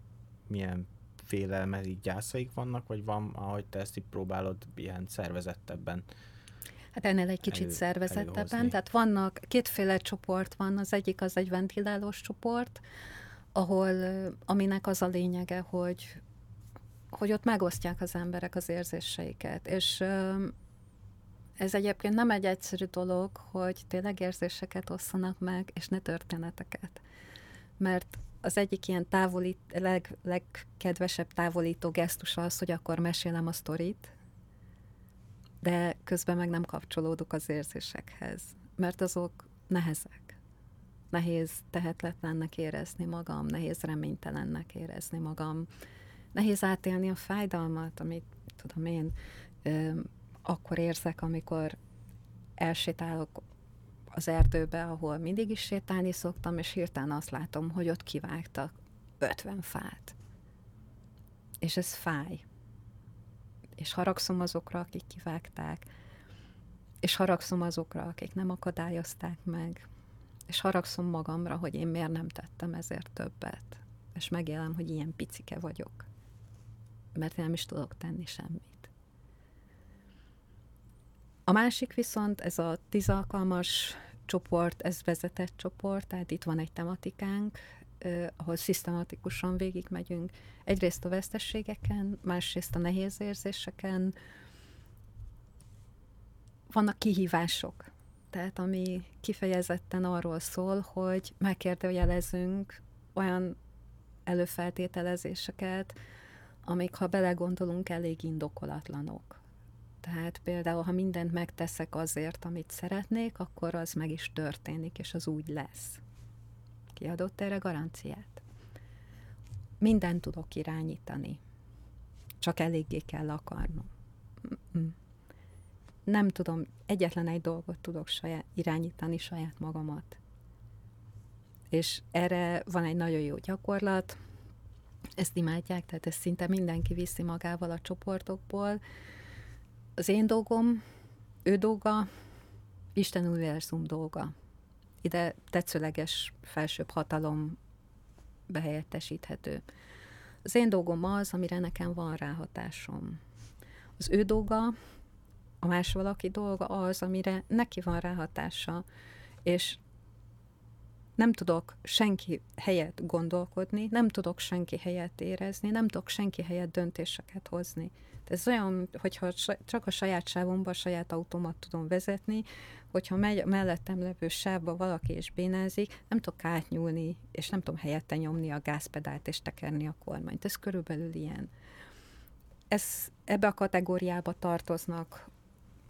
milyen félelmezik, gyászaik vannak, vagy van, ahogy te ezt így próbálod ilyen szervezettebben Hát ennél egy kicsit elő, szervezettebben, előhozni. tehát vannak, kétféle csoport van, az egyik az egy ventilálós csoport, ahol, aminek az a lényege, hogy, hogy ott megosztják az emberek az érzéseiket, és ez egyébként nem egy egyszerű dolog, hogy tényleg érzéseket osszanak meg, és ne történeteket. Mert az egyik ilyen távolít, leg, legkedvesebb távolító gesztus az, hogy akkor mesélem a sztorit, de közben meg nem kapcsolódok az érzésekhez, mert azok nehezek. nehéz tehetetlennek érezni magam, nehéz reménytelennek érezni magam, nehéz átélni a fájdalmat, amit tudom én, akkor érzek, amikor elsétálok az erdőbe, ahol mindig is sétálni szoktam, és hirtelen azt látom, hogy ott kivágtak 50 fát. És ez fáj. És haragszom azokra, akik kivágták, és haragszom azokra, akik nem akadályozták meg, és haragszom magamra, hogy én miért nem tettem ezért többet. És megélem, hogy ilyen picike vagyok. Mert én nem is tudok tenni semmit. A másik viszont, ez a tíz alkalmas csoport, ez vezetett csoport, tehát itt van egy tematikánk, eh, ahol szisztematikusan végigmegyünk. Egyrészt a vesztességeken, másrészt a nehéz érzéseken. Vannak kihívások, tehát ami kifejezetten arról szól, hogy megkérdőjelezünk olyan előfeltételezéseket, amik, ha belegondolunk, elég indokolatlanok. Tehát például, ha mindent megteszek azért, amit szeretnék, akkor az meg is történik, és az úgy lesz. Kiadott erre garanciát? Mindent tudok irányítani. Csak eléggé kell akarnom. Nem tudom, egyetlen egy dolgot tudok saját, irányítani saját magamat. És erre van egy nagyon jó gyakorlat, ezt imádják, tehát ezt szinte mindenki viszi magával a csoportokból. Az én dolgom, ő dolga, Isten univerzum dolga. Ide tetszőleges felsőbb hatalom behelyettesíthető. Az én dolgom az, amire nekem van ráhatásom. Az ő dolga, a más valaki dolga az, amire neki van ráhatása, és nem tudok senki helyet gondolkodni, nem tudok senki helyet érezni, nem tudok senki helyet döntéseket hozni. Ez olyan, hogyha csak a saját sávomban, a saját autómat tudom vezetni, hogyha megy mellettem levő sávba valaki és bénázik, nem tudok átnyúlni, és nem tudom helyette nyomni a gázpedált és tekerni a kormányt. Ez körülbelül ilyen. Ez, ebbe a kategóriába tartoznak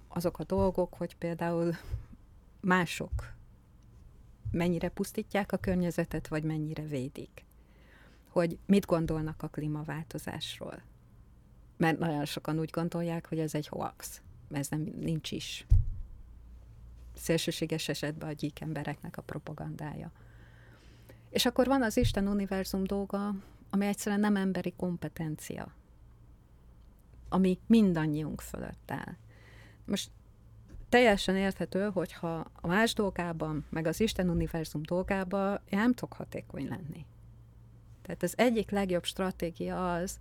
azok a dolgok, hogy például mások mennyire pusztítják a környezetet, vagy mennyire védik. Hogy mit gondolnak a klímaváltozásról. Mert nagyon sokan úgy gondolják, hogy ez egy hoax. Ez nem, nincs is. Szélsőséges esetben a gyík embereknek a propagandája. És akkor van az Isten univerzum dolga, ami egyszerűen nem emberi kompetencia, ami mindannyiunk fölött áll. Most teljesen érthető, hogyha a más dolgában, meg az Isten univerzum dolgában nem tudok hatékony lenni. Tehát az egyik legjobb stratégia az,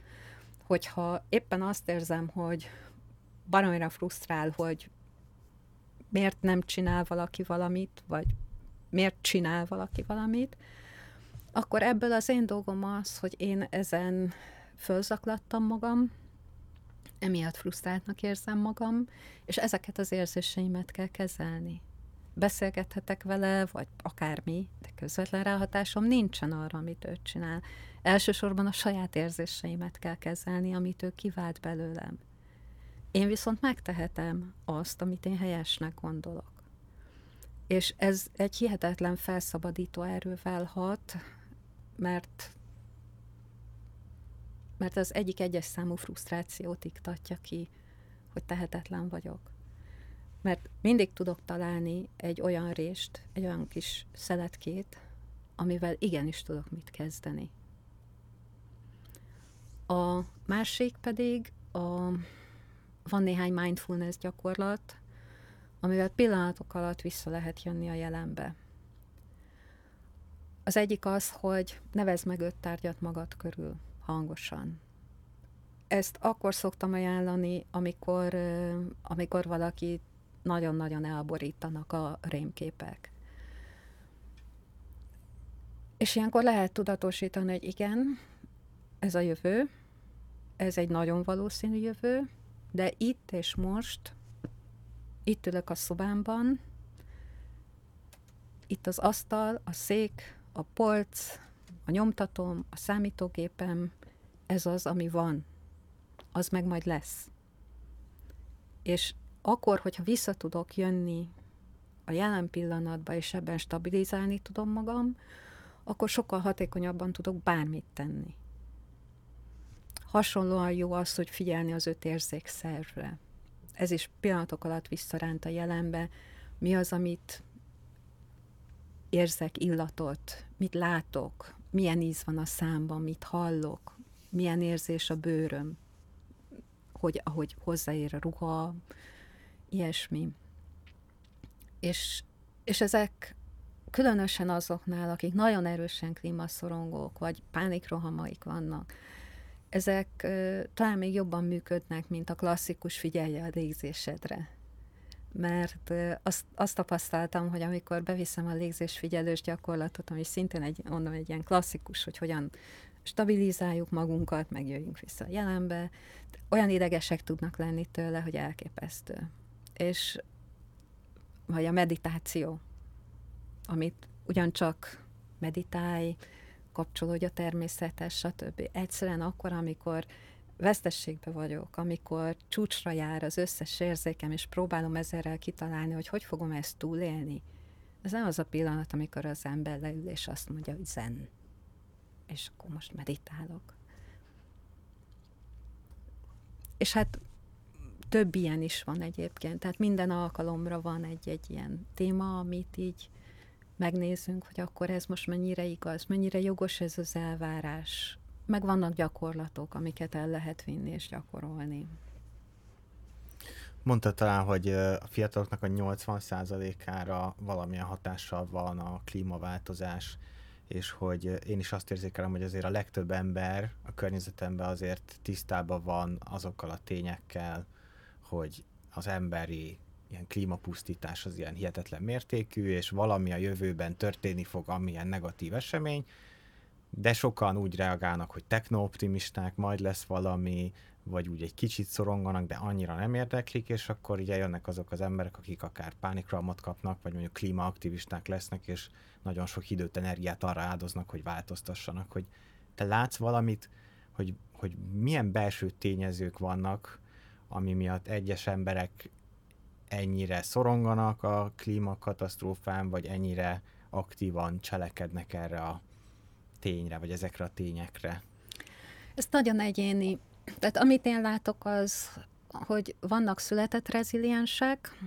hogyha éppen azt érzem, hogy baromira frusztrál, hogy miért nem csinál valaki valamit, vagy miért csinál valaki valamit, akkor ebből az én dolgom az, hogy én ezen fölzaklattam magam, emiatt frusztráltnak érzem magam, és ezeket az érzéseimet kell kezelni. Beszélgethetek vele, vagy akármi, de közvetlen ráhatásom nincsen arra, amit ő csinál. Elsősorban a saját érzéseimet kell kezelni, amit ő kivált belőlem. Én viszont megtehetem azt, amit én helyesnek gondolok. És ez egy hihetetlen felszabadító erővel hat, mert mert az egyik egyes számú frusztrációt iktatja ki, hogy tehetetlen vagyok. Mert mindig tudok találni egy olyan rést, egy olyan kis szeletkét, amivel igenis tudok mit kezdeni. A másik pedig a, van néhány mindfulness gyakorlat, amivel pillanatok alatt vissza lehet jönni a jelenbe. Az egyik az, hogy nevezd meg öt tárgyat magad körül hangosan. Ezt akkor szoktam ajánlani, amikor, amikor valaki nagyon-nagyon elborítanak a rémképek. És ilyenkor lehet tudatosítani, hogy igen, ez a jövő, ez egy nagyon valószínű jövő, de itt és most, itt ülök a szobámban, itt az asztal, a szék, a polc, a nyomtatom, a számítógépem, ez az, ami van. Az meg majd lesz. És akkor, hogyha vissza tudok jönni a jelen pillanatban, és ebben stabilizálni tudom magam, akkor sokkal hatékonyabban tudok bármit tenni. Hasonlóan jó az, hogy figyelni az öt érzékszervre. Ez is pillanatok alatt visszaránt a jelenbe. Mi az, amit érzek illatot, mit látok, milyen íz van a számban, mit hallok, milyen érzés a bőröm, hogy ahogy hozzáér a ruha, ilyesmi. És, és ezek különösen azoknál, akik nagyon erősen klímaszorongók, vagy pánikrohamaik vannak, ezek uh, talán még jobban működnek, mint a klasszikus figyelje a légzésedre. Mert azt, azt tapasztaltam, hogy amikor beviszem a légzésfigyelős gyakorlatot, ami szintén egy, mondom, egy ilyen klasszikus, hogy hogyan stabilizáljuk magunkat, megjöjjünk vissza a jelenbe, olyan idegesek tudnak lenni tőle, hogy elképesztő. És vagy a meditáció, amit ugyancsak meditálj, kapcsolódj a természetes, stb. Egyszerűen akkor, amikor vesztességbe vagyok, amikor csúcsra jár az összes érzékem, és próbálom ezerrel kitalálni, hogy hogy fogom ezt túlélni. Ez nem az a pillanat, amikor az ember leül, és azt mondja, hogy zen. És akkor most meditálok. És hát több ilyen is van egyébként, tehát minden alkalomra van egy-egy ilyen téma, amit így megnézzünk, hogy akkor ez most mennyire igaz, mennyire jogos ez az elvárás. Meg vannak gyakorlatok, amiket el lehet vinni és gyakorolni. Mondta talán, hogy a fiataloknak a 80%-ára valamilyen hatással van a klímaváltozás, és hogy én is azt érzékelem, hogy azért a legtöbb ember a környezetemben azért tisztában van azokkal a tényekkel, hogy az emberi ilyen klímapusztítás az ilyen hihetetlen mértékű, és valami a jövőben történni fog, amilyen negatív esemény, de sokan úgy reagálnak, hogy technooptimisták, majd lesz valami, vagy úgy egy kicsit szoronganak, de annyira nem érdeklik, és akkor ugye jönnek azok az emberek, akik akár pánikralmat kapnak, vagy mondjuk klímaaktivisták lesznek, és nagyon sok időt, energiát arra áldoznak, hogy változtassanak, hogy te látsz valamit, hogy, hogy milyen belső tényezők vannak, ami miatt egyes emberek ennyire szoronganak a klímakatasztrófán, vagy ennyire aktívan cselekednek erre a tényre, vagy ezekre a tényekre? Ez nagyon egyéni. Tehát amit én látok az, hogy vannak született reziliensek,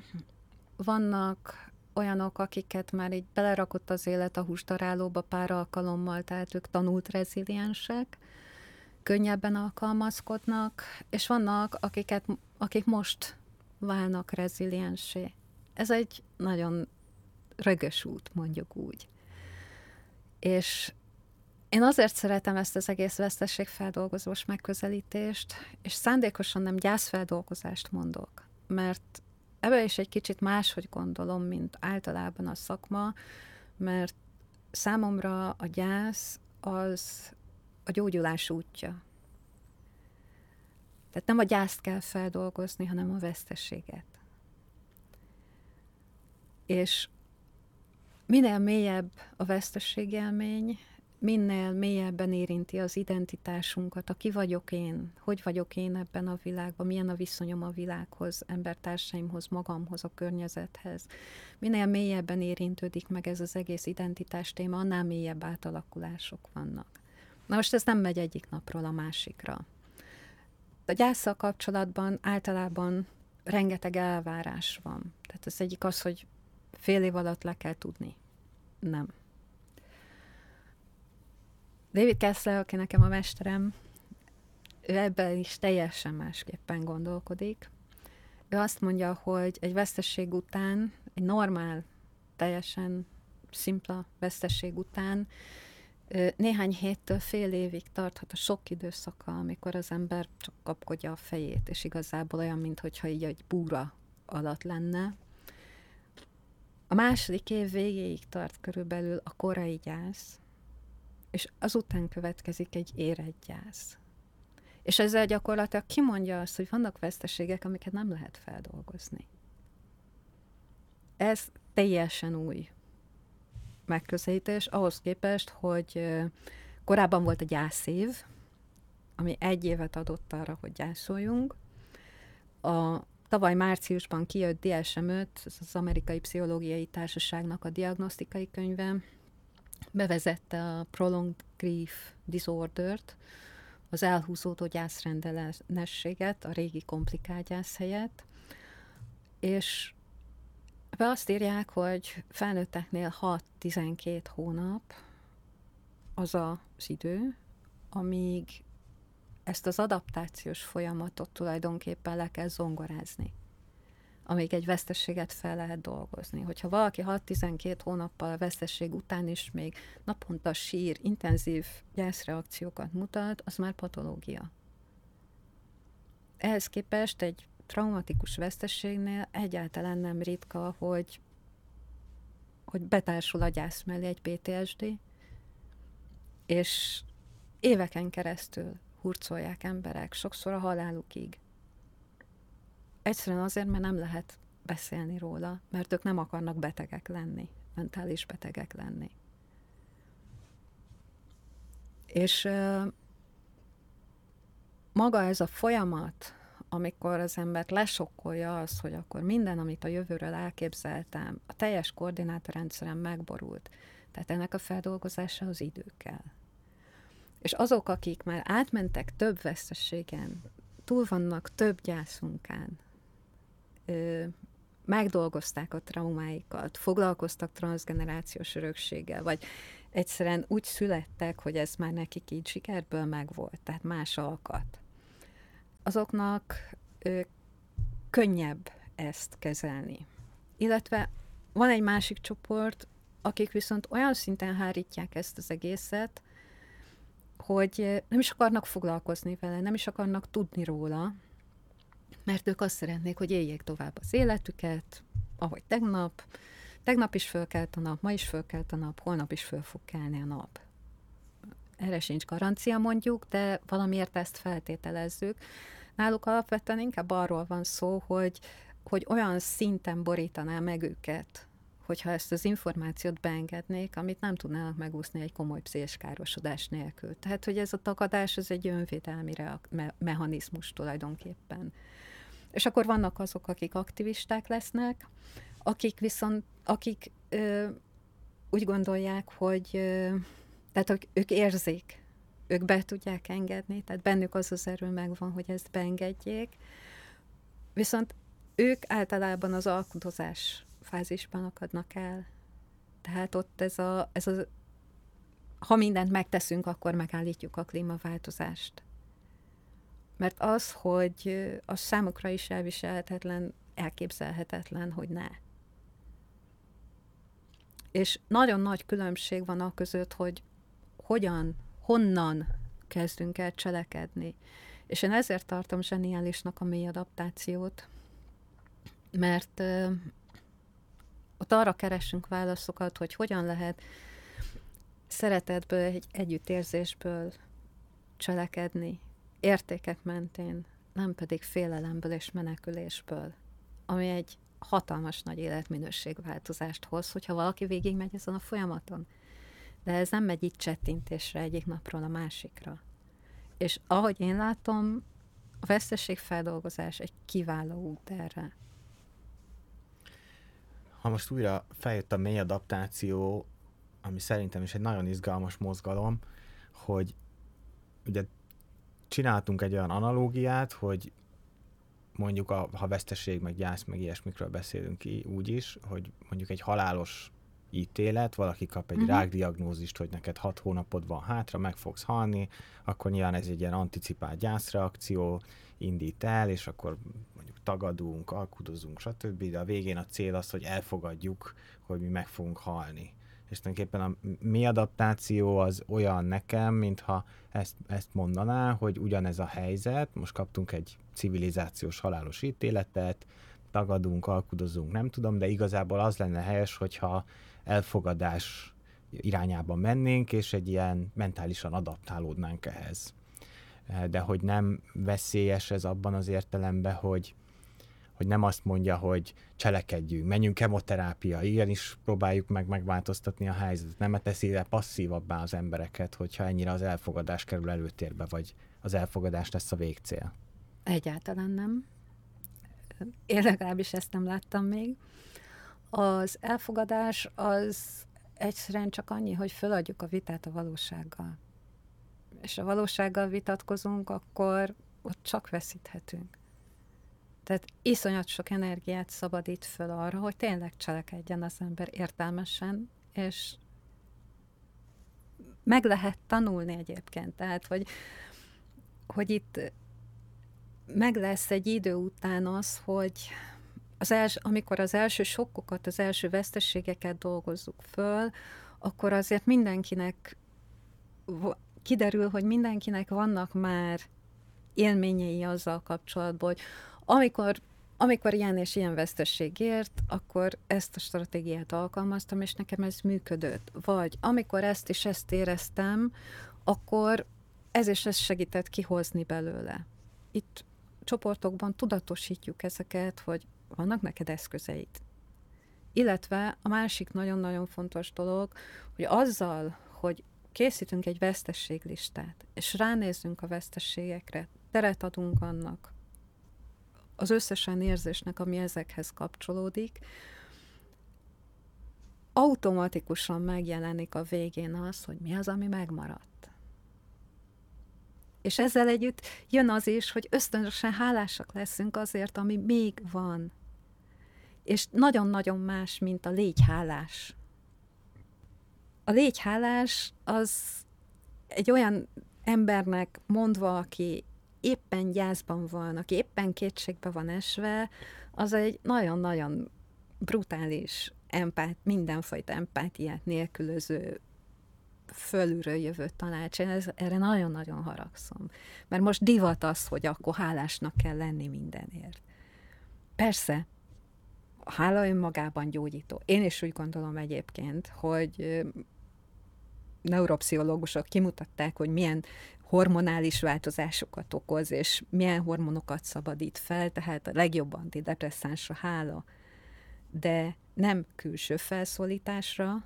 vannak olyanok, akiket már így belerakott az élet a hústarálóba pár alkalommal, tehát ők tanult reziliensek, könnyebben alkalmazkodnak, és vannak, akiket, akik most válnak reziliensé. Ez egy nagyon rögös út, mondjuk úgy. És én azért szeretem ezt az egész vesztességfeldolgozós megközelítést, és szándékosan nem gyászfeldolgozást mondok, mert ebben is egy kicsit máshogy gondolom, mint általában a szakma, mert számomra a gyász az a gyógyulás útja. Tehát nem a gyászt kell feldolgozni, hanem a veszteséget. És minél mélyebb a veszteségélmény, minél mélyebben érinti az identitásunkat, a ki vagyok én, hogy vagyok én ebben a világban, milyen a viszonyom a világhoz, embertársaimhoz, magamhoz, a környezethez. Minél mélyebben érintődik meg ez az egész identitás téma, annál mélyebb átalakulások vannak. Na most ez nem megy egyik napról a másikra. A gyászsal kapcsolatban általában rengeteg elvárás van. Tehát az egyik az, hogy fél év alatt le kell tudni. Nem. David Kessler, aki nekem a mesterem, ő ebben is teljesen másképpen gondolkodik. Ő azt mondja, hogy egy vesztesség után, egy normál, teljesen szimpla vesztesség után néhány héttől fél évig tarthat a sok időszaka, amikor az ember csak kapkodja a fejét, és igazából olyan, mintha így egy búra alatt lenne. A második év végéig tart körülbelül a korai gyász, és azután következik egy érett gyász. És ezzel gyakorlatilag kimondja azt, hogy vannak veszteségek, amiket nem lehet feldolgozni. Ez teljesen új megközelítés, ahhoz képest, hogy korábban volt a gyászév, ami egy évet adott arra, hogy gyászoljunk. A tavaly márciusban kijött DSM-5, ez az Amerikai Pszichológiai Társaságnak a diagnosztikai könyve, bevezette a Prolonged Grief Disorder-t, az elhúzódó gyászrendellenességet, a régi komplikált gyász helyett, és be azt írják, hogy felnőtteknél 6-12 hónap az az idő, amíg ezt az adaptációs folyamatot tulajdonképpen le kell zongorázni amíg egy vesztességet fel lehet dolgozni. Hogyha valaki 6-12 hónappal a vesztesség után is még naponta sír, intenzív gyászreakciókat mutat, az már patológia. Ehhez képest egy traumatikus vesztességnél egyáltalán nem ritka, hogy, hogy betársul a gyász mellé egy PTSD, és éveken keresztül hurcolják emberek, sokszor a halálukig. Egyszerűen azért, mert nem lehet beszélni róla, mert ők nem akarnak betegek lenni, mentális betegek lenni. És maga ez a folyamat, amikor az embert lesokkolja az, hogy akkor minden, amit a jövőről elképzeltem, a teljes koordinátorrendszerem megborult. Tehát ennek a feldolgozása az idő kell. És azok, akik már átmentek több veszteségen, túl vannak több gyászunkán, ö, megdolgozták a traumáikat, foglalkoztak transgenerációs örökséggel, vagy egyszerűen úgy születtek, hogy ez már nekik így sikerből megvolt, tehát más alkat. Azoknak ö, könnyebb ezt kezelni. Illetve van egy másik csoport, akik viszont olyan szinten hárítják ezt az egészet, hogy nem is akarnak foglalkozni vele, nem is akarnak tudni róla, mert ők azt szeretnék, hogy éljék tovább az életüket, ahogy tegnap, tegnap is fölkelt a nap, ma is fölkelt a nap, holnap is föl fog kelni a nap. Erre sincs garancia mondjuk, de valamiért ezt feltételezzük. Náluk alapvetően inkább arról van szó, hogy, hogy olyan szinten borítaná meg őket, hogyha ezt az információt beengednék, amit nem tudnának megúszni egy komoly pszichés károsodás nélkül. Tehát, hogy ez a tagadás, az egy önvédelmi reak- me- mechanizmus tulajdonképpen. És akkor vannak azok, akik aktivisták lesznek, akik viszont, akik ö, úgy gondolják, hogy ö, tehát hogy ők érzik, ők be tudják engedni, tehát bennük az az erő megvan, hogy ezt beengedjék, viszont ők általában az alkudozás fázisban akadnak el. Tehát ott ez a, ez a ha mindent megteszünk, akkor megállítjuk a klímaváltozást. Mert az, hogy az számukra is elviselhetetlen, elképzelhetetlen, hogy ne. És nagyon nagy különbség van a között, hogy hogyan, honnan kezdünk el cselekedni. És én ezért tartom zseniálisnak a mély adaptációt, mert uh, ott arra keresünk válaszokat, hogy hogyan lehet szeretetből, egy együttérzésből cselekedni, értékek mentén, nem pedig félelemből és menekülésből, ami egy hatalmas nagy életminőségváltozást hoz, hogyha valaki végigmegy ezen a folyamaton. De ez nem megy így csettintésre egyik napról a másikra. És ahogy én látom, a veszteségfeldolgozás egy kiváló út erre. Ha most újra feljött a mély adaptáció, ami szerintem is egy nagyon izgalmas mozgalom, hogy ugye csináltunk egy olyan analógiát, hogy mondjuk a, ha veszteség, meg gyász, meg ilyesmikről beszélünk ki úgy is, hogy mondjuk egy halálos ítélet, valaki kap egy uh-huh. rákdiagnózist, hogy neked hat hónapod van hátra, meg fogsz halni, akkor nyilván ez egy ilyen anticipált gyászreakció indít el, és akkor mondjuk tagadunk, alkudozunk, stb. De a végén a cél az, hogy elfogadjuk, hogy mi meg fogunk halni és tulajdonképpen a mi adaptáció az olyan nekem, mintha ezt, ezt mondaná, hogy ugyanez a helyzet, most kaptunk egy civilizációs halálos ítéletet, tagadunk, alkudozunk, nem tudom, de igazából az lenne helyes, hogyha elfogadás irányába mennénk, és egy ilyen mentálisan adaptálódnánk ehhez. De hogy nem veszélyes ez abban az értelemben, hogy hogy nem azt mondja, hogy cselekedjünk, menjünk kemoterápia, is próbáljuk meg megváltoztatni a helyzetet. Nem teszi le passzívabbá az embereket, hogyha ennyire az elfogadás kerül előtérbe, vagy az elfogadás lesz a végcél. Egyáltalán nem. én legalábbis ezt nem láttam még. Az elfogadás az egyszerűen csak annyi, hogy föladjuk a vitát a valósággal. És a valósággal vitatkozunk, akkor ott csak veszíthetünk. Tehát iszonyat sok energiát szabadít föl arra, hogy tényleg cselekedjen az ember értelmesen, és meg lehet tanulni egyébként. Tehát, hogy, hogy itt meg lesz egy idő után az, hogy az els, amikor az első sokkokat, az első veszteségeket dolgozzuk föl, akkor azért mindenkinek kiderül, hogy mindenkinek vannak már élményei azzal kapcsolatban, hogy amikor, amikor ilyen és ilyen vesztesség ért, akkor ezt a stratégiát alkalmaztam, és nekem ez működött. Vagy amikor ezt és ezt éreztem, akkor ez és ez segített kihozni belőle. Itt csoportokban tudatosítjuk ezeket, hogy vannak neked eszközeid. Illetve a másik nagyon-nagyon fontos dolog, hogy azzal, hogy készítünk egy vesztességlistát, és ránézzünk a vesztességekre, teret adunk annak, az összesen érzésnek, ami ezekhez kapcsolódik, automatikusan megjelenik a végén az, hogy mi az, ami megmaradt. És ezzel együtt jön az is, hogy ösztönösen hálásak leszünk azért, ami még van. És nagyon-nagyon más, mint a légy hálás. A légy hálás az egy olyan embernek mondva, aki éppen gyászban van, aki éppen kétségbe van esve, az egy nagyon-nagyon brutális empát, mindenfajta empátiát nélkülöző fölülről jövő tanács. Én ez, erre nagyon-nagyon haragszom. Mert most divat az, hogy akkor hálásnak kell lenni mindenért. Persze, a hála önmagában gyógyító. Én is úgy gondolom egyébként, hogy neuropszichológusok kimutatták, hogy milyen hormonális változásokat okoz, és milyen hormonokat szabadít fel, tehát a legjobb antidepresszánsra hála, de nem külső felszólításra,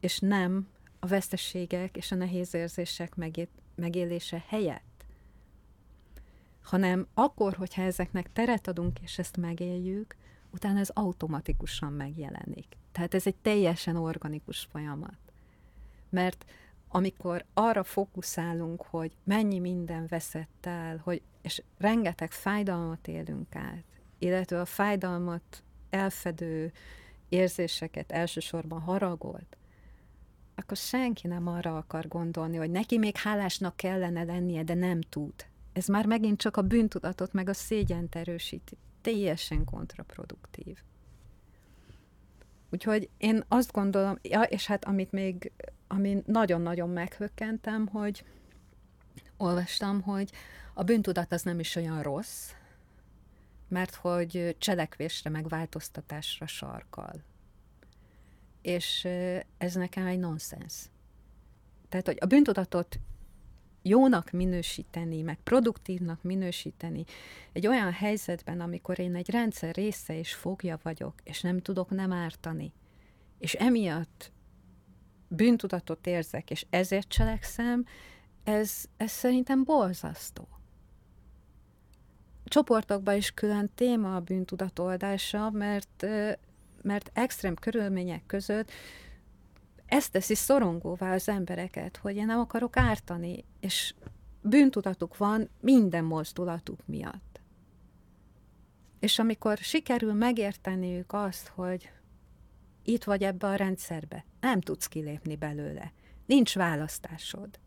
és nem a veszteségek és a nehéz érzések megélése helyett, hanem akkor, hogyha ezeknek teret adunk, és ezt megéljük, utána ez automatikusan megjelenik. Tehát ez egy teljesen organikus folyamat. Mert amikor arra fókuszálunk, hogy mennyi minden veszett el, hogy, és rengeteg fájdalmat élünk át, illetve a fájdalmat elfedő érzéseket elsősorban haragolt, akkor senki nem arra akar gondolni, hogy neki még hálásnak kellene lennie, de nem tud. Ez már megint csak a bűntudatot meg a szégyent erősíti. Teljesen kontraproduktív. Úgyhogy én azt gondolom, ja, és hát amit még ami nagyon-nagyon meghökkentem, hogy olvastam, hogy a bűntudat az nem is olyan rossz, mert hogy cselekvésre, meg változtatásra sarkal. És ez nekem egy nonsens. Tehát, hogy a bűntudatot jónak minősíteni, meg produktívnak minősíteni egy olyan helyzetben, amikor én egy rendszer része és fogja vagyok, és nem tudok nem ártani, és emiatt bűntudatot érzek, és ezért cselekszem, ez, ez szerintem borzasztó. Csoportokban is külön téma a bűntudat oldása, mert, mert extrém körülmények között ezt teszi szorongóvá az embereket, hogy én nem akarok ártani, és bűntudatuk van minden mozdulatuk miatt. És amikor sikerül megérteniük azt, hogy itt vagy ebbe a rendszerbe. Nem tudsz kilépni belőle. Nincs választásod.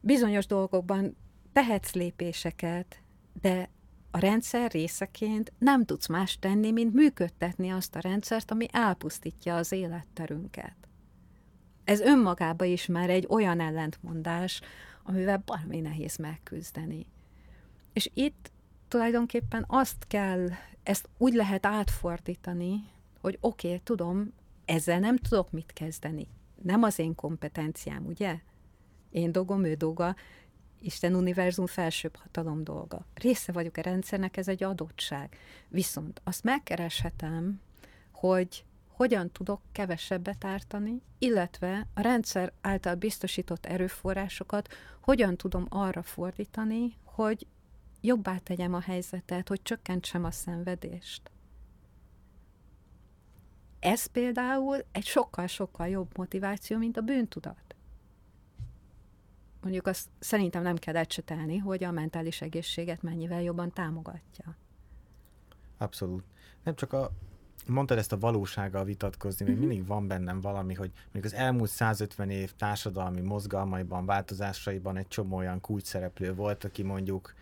Bizonyos dolgokban tehetsz lépéseket, de a rendszer részeként nem tudsz más tenni, mint működtetni azt a rendszert, ami elpusztítja az életterünket. Ez önmagában is már egy olyan ellentmondás, amivel valami nehéz megküzdeni. És itt tulajdonképpen azt kell, ezt úgy lehet átfordítani, hogy oké, okay, tudom, ezzel nem tudok mit kezdeni. Nem az én kompetenciám, ugye? Én dolgom, ő dolga, Isten univerzum felsőbb hatalom dolga. Része vagyok a rendszernek, ez egy adottság. Viszont azt megkereshetem, hogy hogyan tudok kevesebbet ártani, illetve a rendszer által biztosított erőforrásokat hogyan tudom arra fordítani, hogy jobbá tegyem a helyzetet, hogy csökkentsem a szenvedést. Ez például egy sokkal-sokkal jobb motiváció, mint a bűntudat. Mondjuk azt szerintem nem kell ecsetelni, hogy a mentális egészséget mennyivel jobban támogatja. Abszolút. Nem csak a, mondtad ezt a valósággal vitatkozni, még uh-huh. mindig van bennem valami, hogy mondjuk az elmúlt 150 év társadalmi mozgalmaiban, változásaiban egy csomó olyan kulcs szereplő volt, aki mondjuk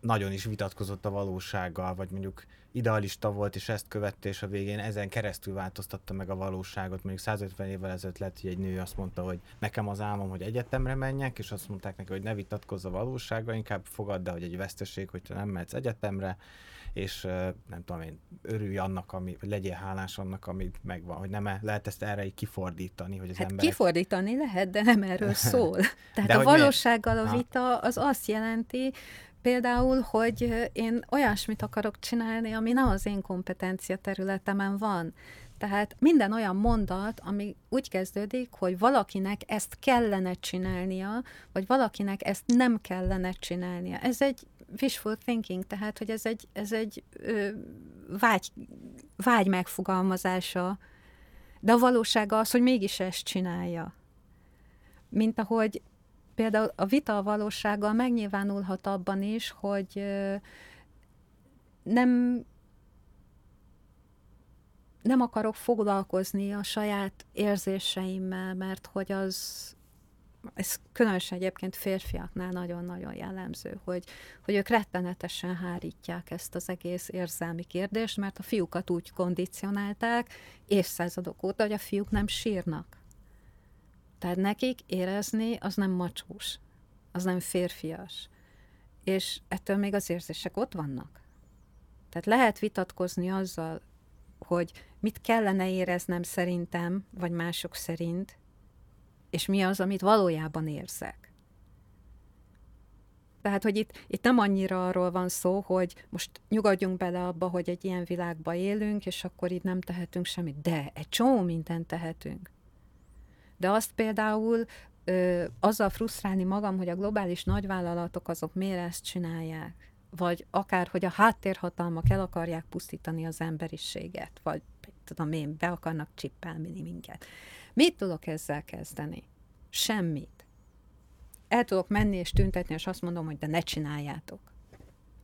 nagyon is vitatkozott a valósággal, vagy mondjuk idealista volt, és ezt követte, és a végén ezen keresztül változtatta meg a valóságot. Mondjuk 150 évvel ezelőtt lett, hogy egy nő azt mondta, hogy nekem az álmom, hogy egyetemre menjek, és azt mondták neki, hogy ne vitatkozz a valósággal, inkább fogadd el, hogy egy veszteség, hogy te nem mehetsz egyetemre, és nem tudom én, örülj annak, ami, vagy legyél hálás annak, amit megvan, hogy nem lehet ezt erre így kifordítani, hogy az hát emberek... kifordítani lehet, de nem erről szól. Tehát de a valósággal a vita az azt jelenti, Például, hogy én olyasmit akarok csinálni, ami nem az én kompetencia területemen van. Tehát minden olyan mondat, ami úgy kezdődik, hogy valakinek ezt kellene csinálnia, vagy valakinek ezt nem kellene csinálnia. Ez egy wishful thinking, tehát, hogy ez egy, ez egy ö, vágy, vágy megfogalmazása, de a valósága az, hogy mégis ezt csinálja. Mint ahogy például a vita a valósággal megnyilvánulhat abban is, hogy ö, nem nem akarok foglalkozni a saját érzéseimmel, mert hogy az ez különösen egyébként férfiaknál nagyon-nagyon jellemző, hogy, hogy ők rettenetesen hárítják ezt az egész érzelmi kérdést, mert a fiúkat úgy kondicionálták évszázadok óta, hogy a fiúk nem sírnak. Tehát nekik érezni az nem macsós, az nem férfias. És ettől még az érzések ott vannak. Tehát lehet vitatkozni azzal, hogy mit kellene éreznem szerintem, vagy mások szerint, és mi az, amit valójában érzek. Tehát, hogy itt, itt nem annyira arról van szó, hogy most nyugodjunk bele abba, hogy egy ilyen világba élünk, és akkor itt nem tehetünk semmit. De egy csomó mindent tehetünk. De azt például ö, azzal frusztrálni magam, hogy a globális nagyvállalatok azok miért ezt csinálják, vagy akár, hogy a háttérhatalmak el akarják pusztítani az emberiséget, vagy tudom én, be akarnak csippelni minket. Mit tudok ezzel kezdeni? Semmit. El tudok menni és tüntetni, és azt mondom, hogy de ne csináljátok.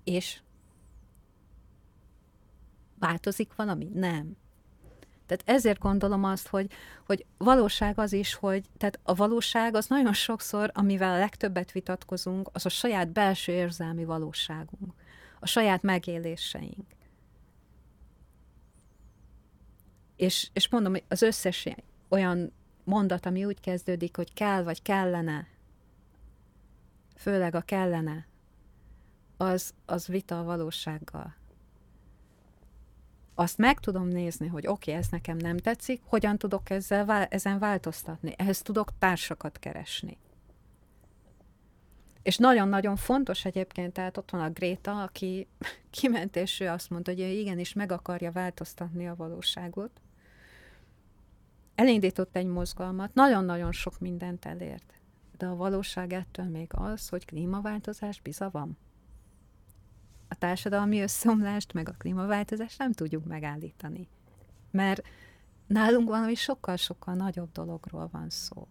És változik valami? Nem. Tehát ezért gondolom azt, hogy, hogy valóság az is, hogy tehát a valóság az nagyon sokszor, amivel a legtöbbet vitatkozunk, az a saját belső érzelmi valóságunk, a saját megéléseink. És, és mondom, hogy az összes olyan mondat, ami úgy kezdődik, hogy kell vagy kellene, főleg a kellene, az, az vita a valósággal. Azt meg tudom nézni, hogy oké, okay, ez nekem nem tetszik, hogyan tudok ezzel, ezen változtatni. Ehhez tudok társakat keresni. És nagyon-nagyon fontos egyébként, tehát ott van a Gréta, aki kiment, és ő azt mondta, hogy igenis meg akarja változtatni a valóságot elindított egy mozgalmat, nagyon-nagyon sok mindent elért. De a valóság ettől még az, hogy klímaváltozás biza van. A társadalmi összeomlást, meg a klímaváltozást nem tudjuk megállítani. Mert nálunk valami sokkal-sokkal nagyobb dologról van szó.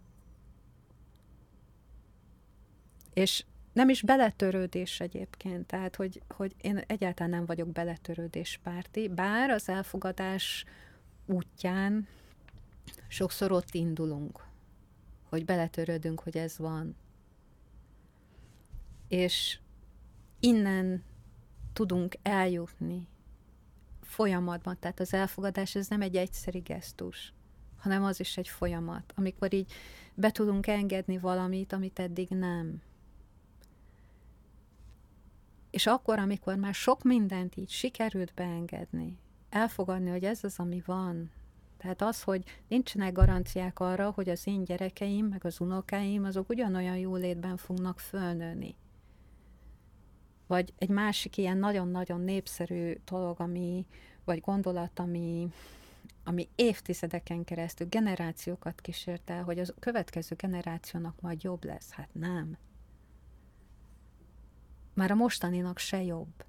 És nem is beletörődés egyébként, tehát hogy, hogy én egyáltalán nem vagyok beletörődés párti, bár az elfogadás útján sokszor ott indulunk, hogy beletörődünk, hogy ez van. És innen tudunk eljutni folyamatban. Tehát az elfogadás ez nem egy egyszeri gesztus, hanem az is egy folyamat, amikor így be tudunk engedni valamit, amit eddig nem. És akkor, amikor már sok mindent így sikerült beengedni, elfogadni, hogy ez az, ami van, tehát az, hogy nincsenek garanciák arra, hogy az én gyerekeim, meg az unokáim, azok ugyanolyan jólétben fognak fölnőni. Vagy egy másik ilyen nagyon-nagyon népszerű dolog, ami, vagy gondolat, ami, ami évtizedeken keresztül generációkat kísért el, hogy az következő generációnak majd jobb lesz. Hát nem. már a mostaninak se jobb.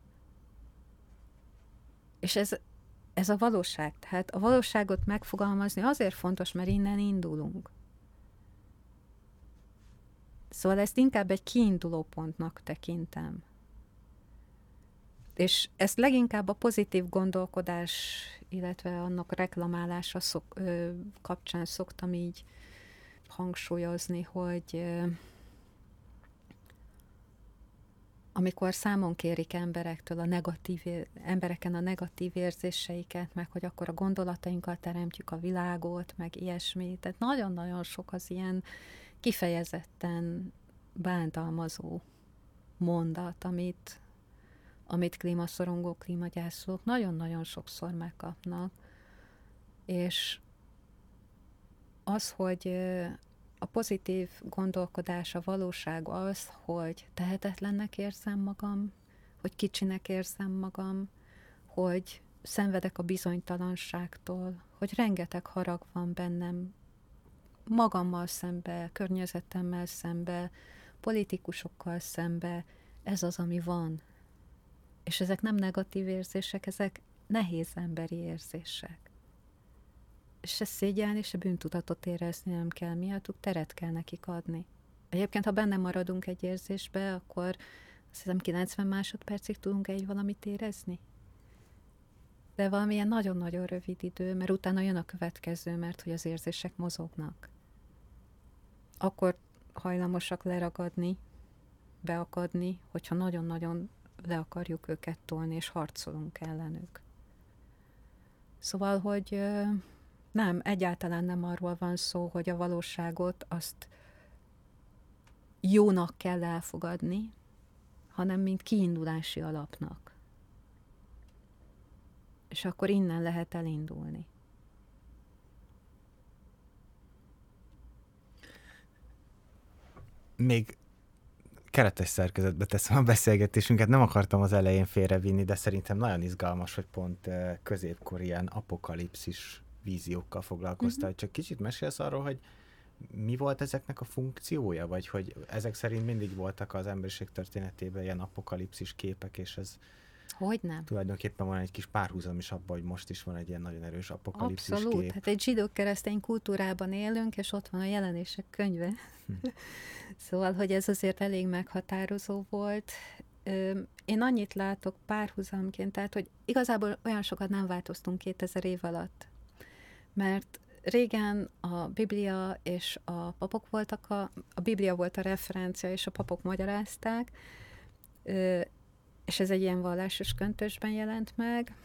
És ez, ez a valóság. Tehát a valóságot megfogalmazni azért fontos, mert innen indulunk. Szóval ezt inkább egy kiinduló pontnak tekintem. És ezt leginkább a pozitív gondolkodás, illetve annak reklamálása szok, ö, kapcsán szoktam így hangsúlyozni, hogy ö, amikor számon kérik emberektől a negatív, embereken a negatív érzéseiket, meg hogy akkor a gondolatainkkal teremtjük a világot, meg ilyesmi. Tehát nagyon-nagyon sok az ilyen kifejezetten bántalmazó mondat, amit, amit klímaszorongó, klímagyászolók nagyon-nagyon sokszor megkapnak. És az, hogy a pozitív gondolkodás, a valóság az, hogy tehetetlennek érzem magam, hogy kicsinek érzem magam, hogy szenvedek a bizonytalanságtól, hogy rengeteg harag van bennem, magammal szembe, környezetemmel szembe, politikusokkal szembe, ez az, ami van. És ezek nem negatív érzések, ezek nehéz emberi érzések. Se szégyelni, se bűntudatot érezni nem kell miattuk, teret kell nekik adni. Egyébként, ha benne maradunk egy érzésbe, akkor azt hiszem 90 másodpercig tudunk egy valamit érezni. De valamilyen nagyon-nagyon rövid idő, mert utána jön a következő, mert hogy az érzések mozognak. Akkor hajlamosak leragadni, beakadni, hogyha nagyon-nagyon le akarjuk őket tolni, és harcolunk ellenük. Szóval, hogy nem, egyáltalán nem arról van szó, hogy a valóságot azt jónak kell elfogadni, hanem mint kiindulási alapnak. És akkor innen lehet elindulni. Még keretes szerkezetbe teszem a beszélgetésünket, nem akartam az elején félrevinni, de szerintem nagyon izgalmas, hogy pont középkor ilyen apokalipszis víziókkal foglalkoztál. Uh-huh. Csak kicsit mesélsz arról, hogy mi volt ezeknek a funkciója, vagy hogy ezek szerint mindig voltak az emberiség történetében ilyen apokalipszis képek, és ez hogy nem? Tulajdonképpen van egy kis párhuzam is abban, hogy most is van egy ilyen nagyon erős apokalipszis Abszolút. kép. Hát egy zsidó-keresztény kultúrában élünk, és ott van a jelenések könyve. Hm. szóval, hogy ez azért elég meghatározó volt. Én annyit látok párhuzamként, tehát, hogy igazából olyan sokat nem változtunk 2000 év alatt mert régen a Biblia és a papok voltak, a, a Biblia volt a referencia, és a papok magyarázták, és ez egy ilyen vallásos köntösben jelent meg.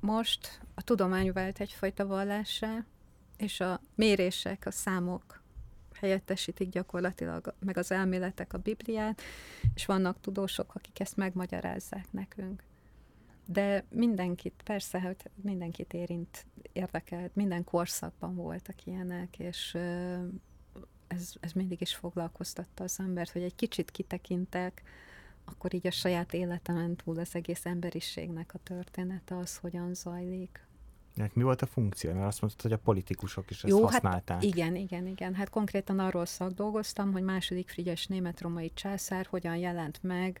Most a tudomány vált egyfajta vallásra, és a mérések, a számok helyettesítik gyakorlatilag, meg az elméletek a Bibliát, és vannak tudósok, akik ezt megmagyarázzák nekünk de mindenkit, persze, hogy mindenkit érint, érdekelt, minden korszakban voltak ilyenek, és ez, ez mindig is foglalkoztatta az embert, hogy egy kicsit kitekintek, akkor így a saját életemen túl az egész emberiségnek a története az hogyan zajlik. Hát mi volt a funkció? Mert azt mondtad, hogy a politikusok is ezt Jó, hát használták. Hát igen, igen, igen. Hát konkrétan arról szakdolgoztam, hogy második Frigyes német-romai császár hogyan jelent meg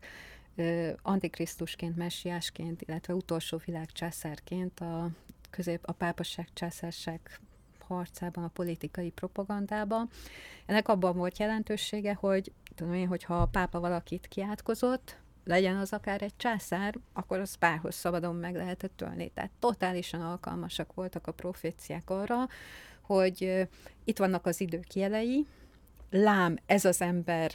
antikrisztusként, messiásként, illetve utolsó világ császárként a közép a pápaság császárság harcában, a politikai propagandában. Ennek abban volt jelentősége, hogy tudom én, hogyha a pápa valakit kiátkozott, legyen az akár egy császár, akkor az párhoz szabadon meg lehetett tölni. Tehát totálisan alkalmasak voltak a proféciák arra, hogy itt vannak az idők jelei, lám ez az ember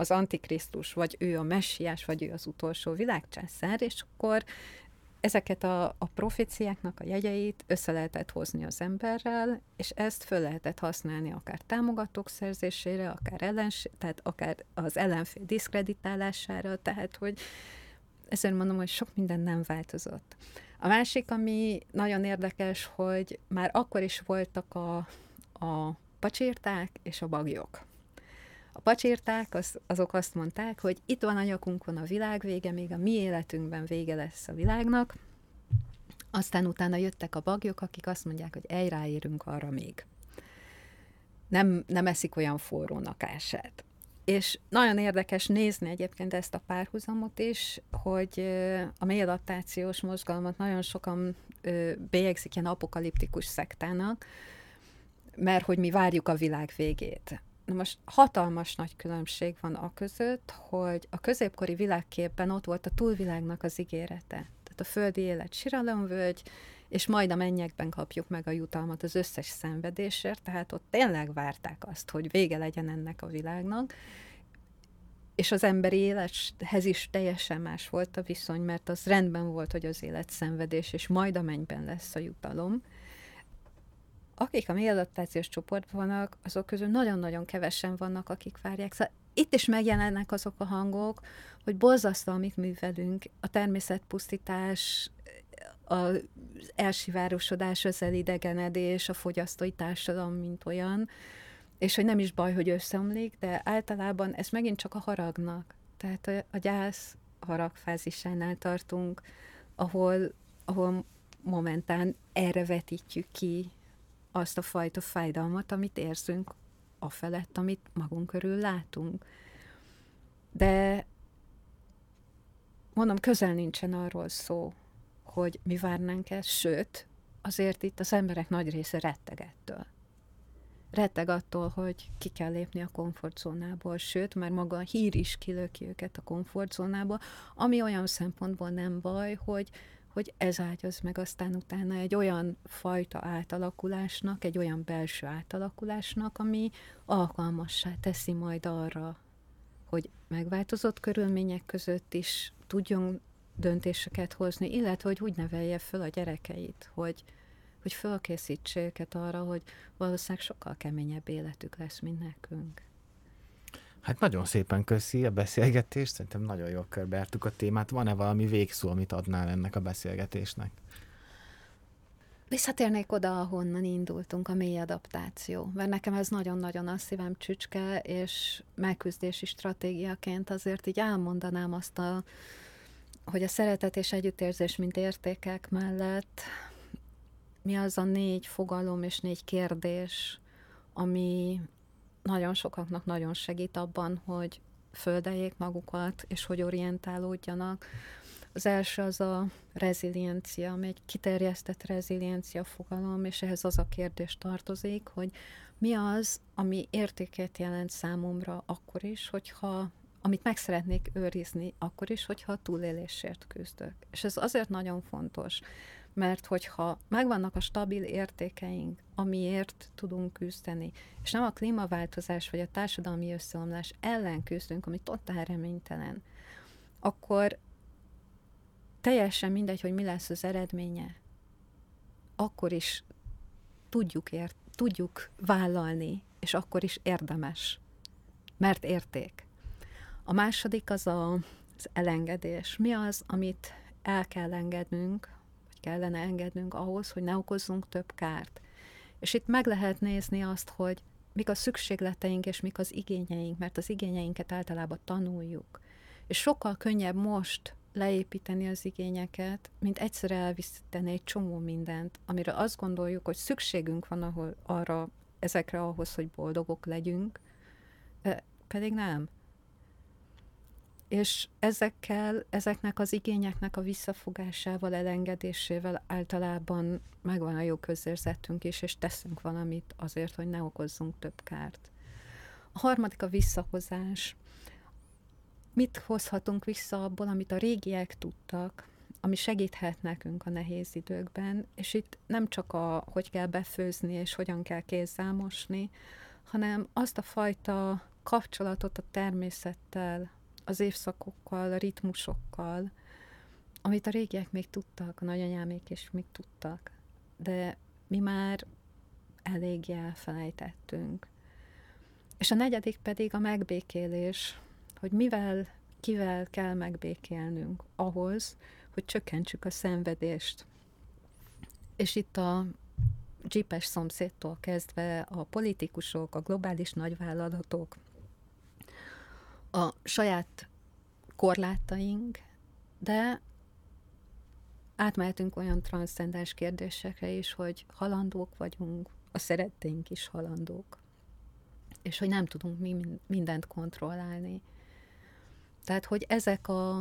az Antikrisztus, vagy ő a messiás, vagy ő az utolsó világcsászár, és akkor ezeket a, a proféciáknak a jegyeit össze lehetett hozni az emberrel, és ezt föl lehetett használni akár támogatók szerzésére, akár, ellens, tehát akár az ellenfél diszkreditálására, tehát hogy ezért mondom, hogy sok minden nem változott. A másik, ami nagyon érdekes, hogy már akkor is voltak a, a pacsírták és a bagyok. A pacsírták az, azok azt mondták, hogy itt van a nyakunkon a világ vége, még a mi életünkben vége lesz a világnak. Aztán utána jöttek a bagyok, akik azt mondják, hogy egy ráérünk arra még. Nem, nem eszik olyan forró nakását. És nagyon érdekes nézni egyébként ezt a párhuzamot is, hogy a mély mozgalmat nagyon sokan bélyegzik ilyen apokaliptikus szektának, mert hogy mi várjuk a világ végét. Na most hatalmas nagy különbség van a között, hogy a középkori világképben ott volt a túlvilágnak az ígérete. Tehát a földi élet siralomvölgy, és majd a mennyekben kapjuk meg a jutalmat az összes szenvedésért, tehát ott tényleg várták azt, hogy vége legyen ennek a világnak, és az emberi élethez is teljesen más volt a viszony, mert az rendben volt, hogy az élet szenvedés, és majd a mennyben lesz a jutalom. Akik a mélyadaptációs csoportban vannak, azok közül nagyon-nagyon kevesen vannak, akik várják. Szóval itt is megjelennek azok a hangok, hogy borzasztó, amit művelünk, a természetpusztítás, az elsivárosodás, az elidegenedés, a fogyasztói társadalom, mint olyan, és hogy nem is baj, hogy összeomlik, de általában ez megint csak a haragnak. Tehát a, a gyász haragfázisánál tartunk, ahol, ahol momentán erre vetítjük ki azt a fajta fájdalmat, amit érzünk a felett, amit magunk körül látunk. De mondom, közel nincsen arról szó, hogy mi várnánk ezt, sőt, azért itt az emberek nagy része retteg ettől. Retteg attól, hogy ki kell lépni a komfortzónából, sőt, már maga a hír is kilöki őket a komfortzónából, ami olyan szempontból nem baj, hogy, hogy ez ágyaz meg aztán utána egy olyan fajta átalakulásnak, egy olyan belső átalakulásnak, ami alkalmassá teszi majd arra, hogy megváltozott körülmények között is tudjon döntéseket hozni, illetve hogy úgy nevelje föl a gyerekeit, hogy, hogy fölkészítse őket arra, hogy valószínűleg sokkal keményebb életük lesz, mint nekünk. Hát nagyon szépen köszi a beszélgetést, szerintem nagyon jól körbeártuk a témát. Van-e valami végszó, amit adnál ennek a beszélgetésnek? Visszatérnék oda, ahonnan indultunk, a mély adaptáció, mert nekem ez nagyon-nagyon a szívem csücske, és megküzdési stratégiaként azért így elmondanám azt a hogy a szeretet és együttérzés, mint értékek mellett mi az a négy fogalom és négy kérdés, ami nagyon sokaknak nagyon segít abban, hogy földeljék magukat, és hogy orientálódjanak. Az első az a reziliencia, ami egy kiterjesztett reziliencia fogalom, és ehhez az a kérdés tartozik, hogy mi az, ami értéket jelent számomra akkor is, hogyha amit meg szeretnék őrizni, akkor is, hogyha túlélésért küzdök. És ez azért nagyon fontos, mert hogyha megvannak a stabil értékeink, amiért tudunk küzdeni, és nem a klímaváltozás vagy a társadalmi összeomlás ellen küzdünk, ami totál reménytelen, akkor teljesen mindegy, hogy mi lesz az eredménye, akkor is tudjuk, ért, tudjuk vállalni, és akkor is érdemes, mert érték. A második az a, az elengedés. Mi az, amit el kell engednünk, kellene engednünk ahhoz, hogy ne okozzunk több kárt. És itt meg lehet nézni azt, hogy mik a szükségleteink és mik az igényeink, mert az igényeinket általában tanuljuk. És sokkal könnyebb most leépíteni az igényeket, mint egyszer elviszteni egy csomó mindent, amire azt gondoljuk, hogy szükségünk van ahol, arra, ezekre ahhoz, hogy boldogok legyünk, pedig nem és ezekkel, ezeknek az igényeknek a visszafogásával, elengedésével általában megvan a jó közérzetünk is, és teszünk valamit azért, hogy ne okozzunk több kárt. A harmadik a visszahozás. Mit hozhatunk vissza abból, amit a régiek tudtak, ami segíthet nekünk a nehéz időkben, és itt nem csak a, hogy kell befőzni, és hogyan kell kézzel mosni, hanem azt a fajta kapcsolatot a természettel, az évszakokkal, a ritmusokkal, amit a régiek még tudtak, a nagyanyámék is még tudtak, de mi már eléggé elfelejtettünk. És a negyedik pedig a megbékélés, hogy mivel, kivel kell megbékélnünk ahhoz, hogy csökkentsük a szenvedést. És itt a jeepes szomszédtól kezdve a politikusok, a globális nagyvállalatok, a saját korlátaink, de átmehetünk olyan transzcendens kérdésekre is, hogy halandók vagyunk, a szeretteink is halandók. és hogy nem tudunk mi mindent kontrollálni. Tehát, hogy ezek a,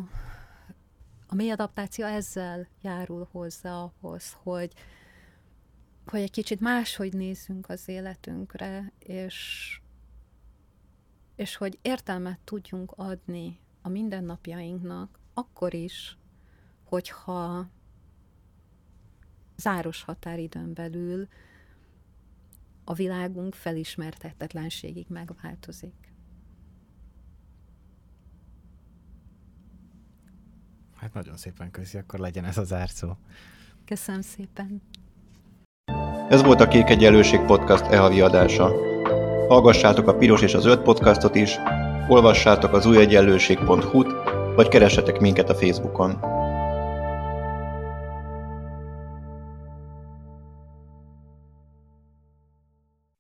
a mély adaptáció ezzel járul hozzá ahhoz, hogy, hogy egy kicsit máshogy nézzünk az életünkre, és, és hogy értelmet tudjunk adni a mindennapjainknak, akkor is, hogyha záros határidőn belül a világunk felismertetetlenségig megváltozik. Hát nagyon szépen köszi, akkor legyen ez az árszó. Köszönöm szépen. Ez volt a Kék Egyenlőség Podcast e-havi adása. Hallgassátok a Piros és az Öt podcastot is, olvassátok az újegyenlőség.hu-t, vagy keressetek minket a Facebookon.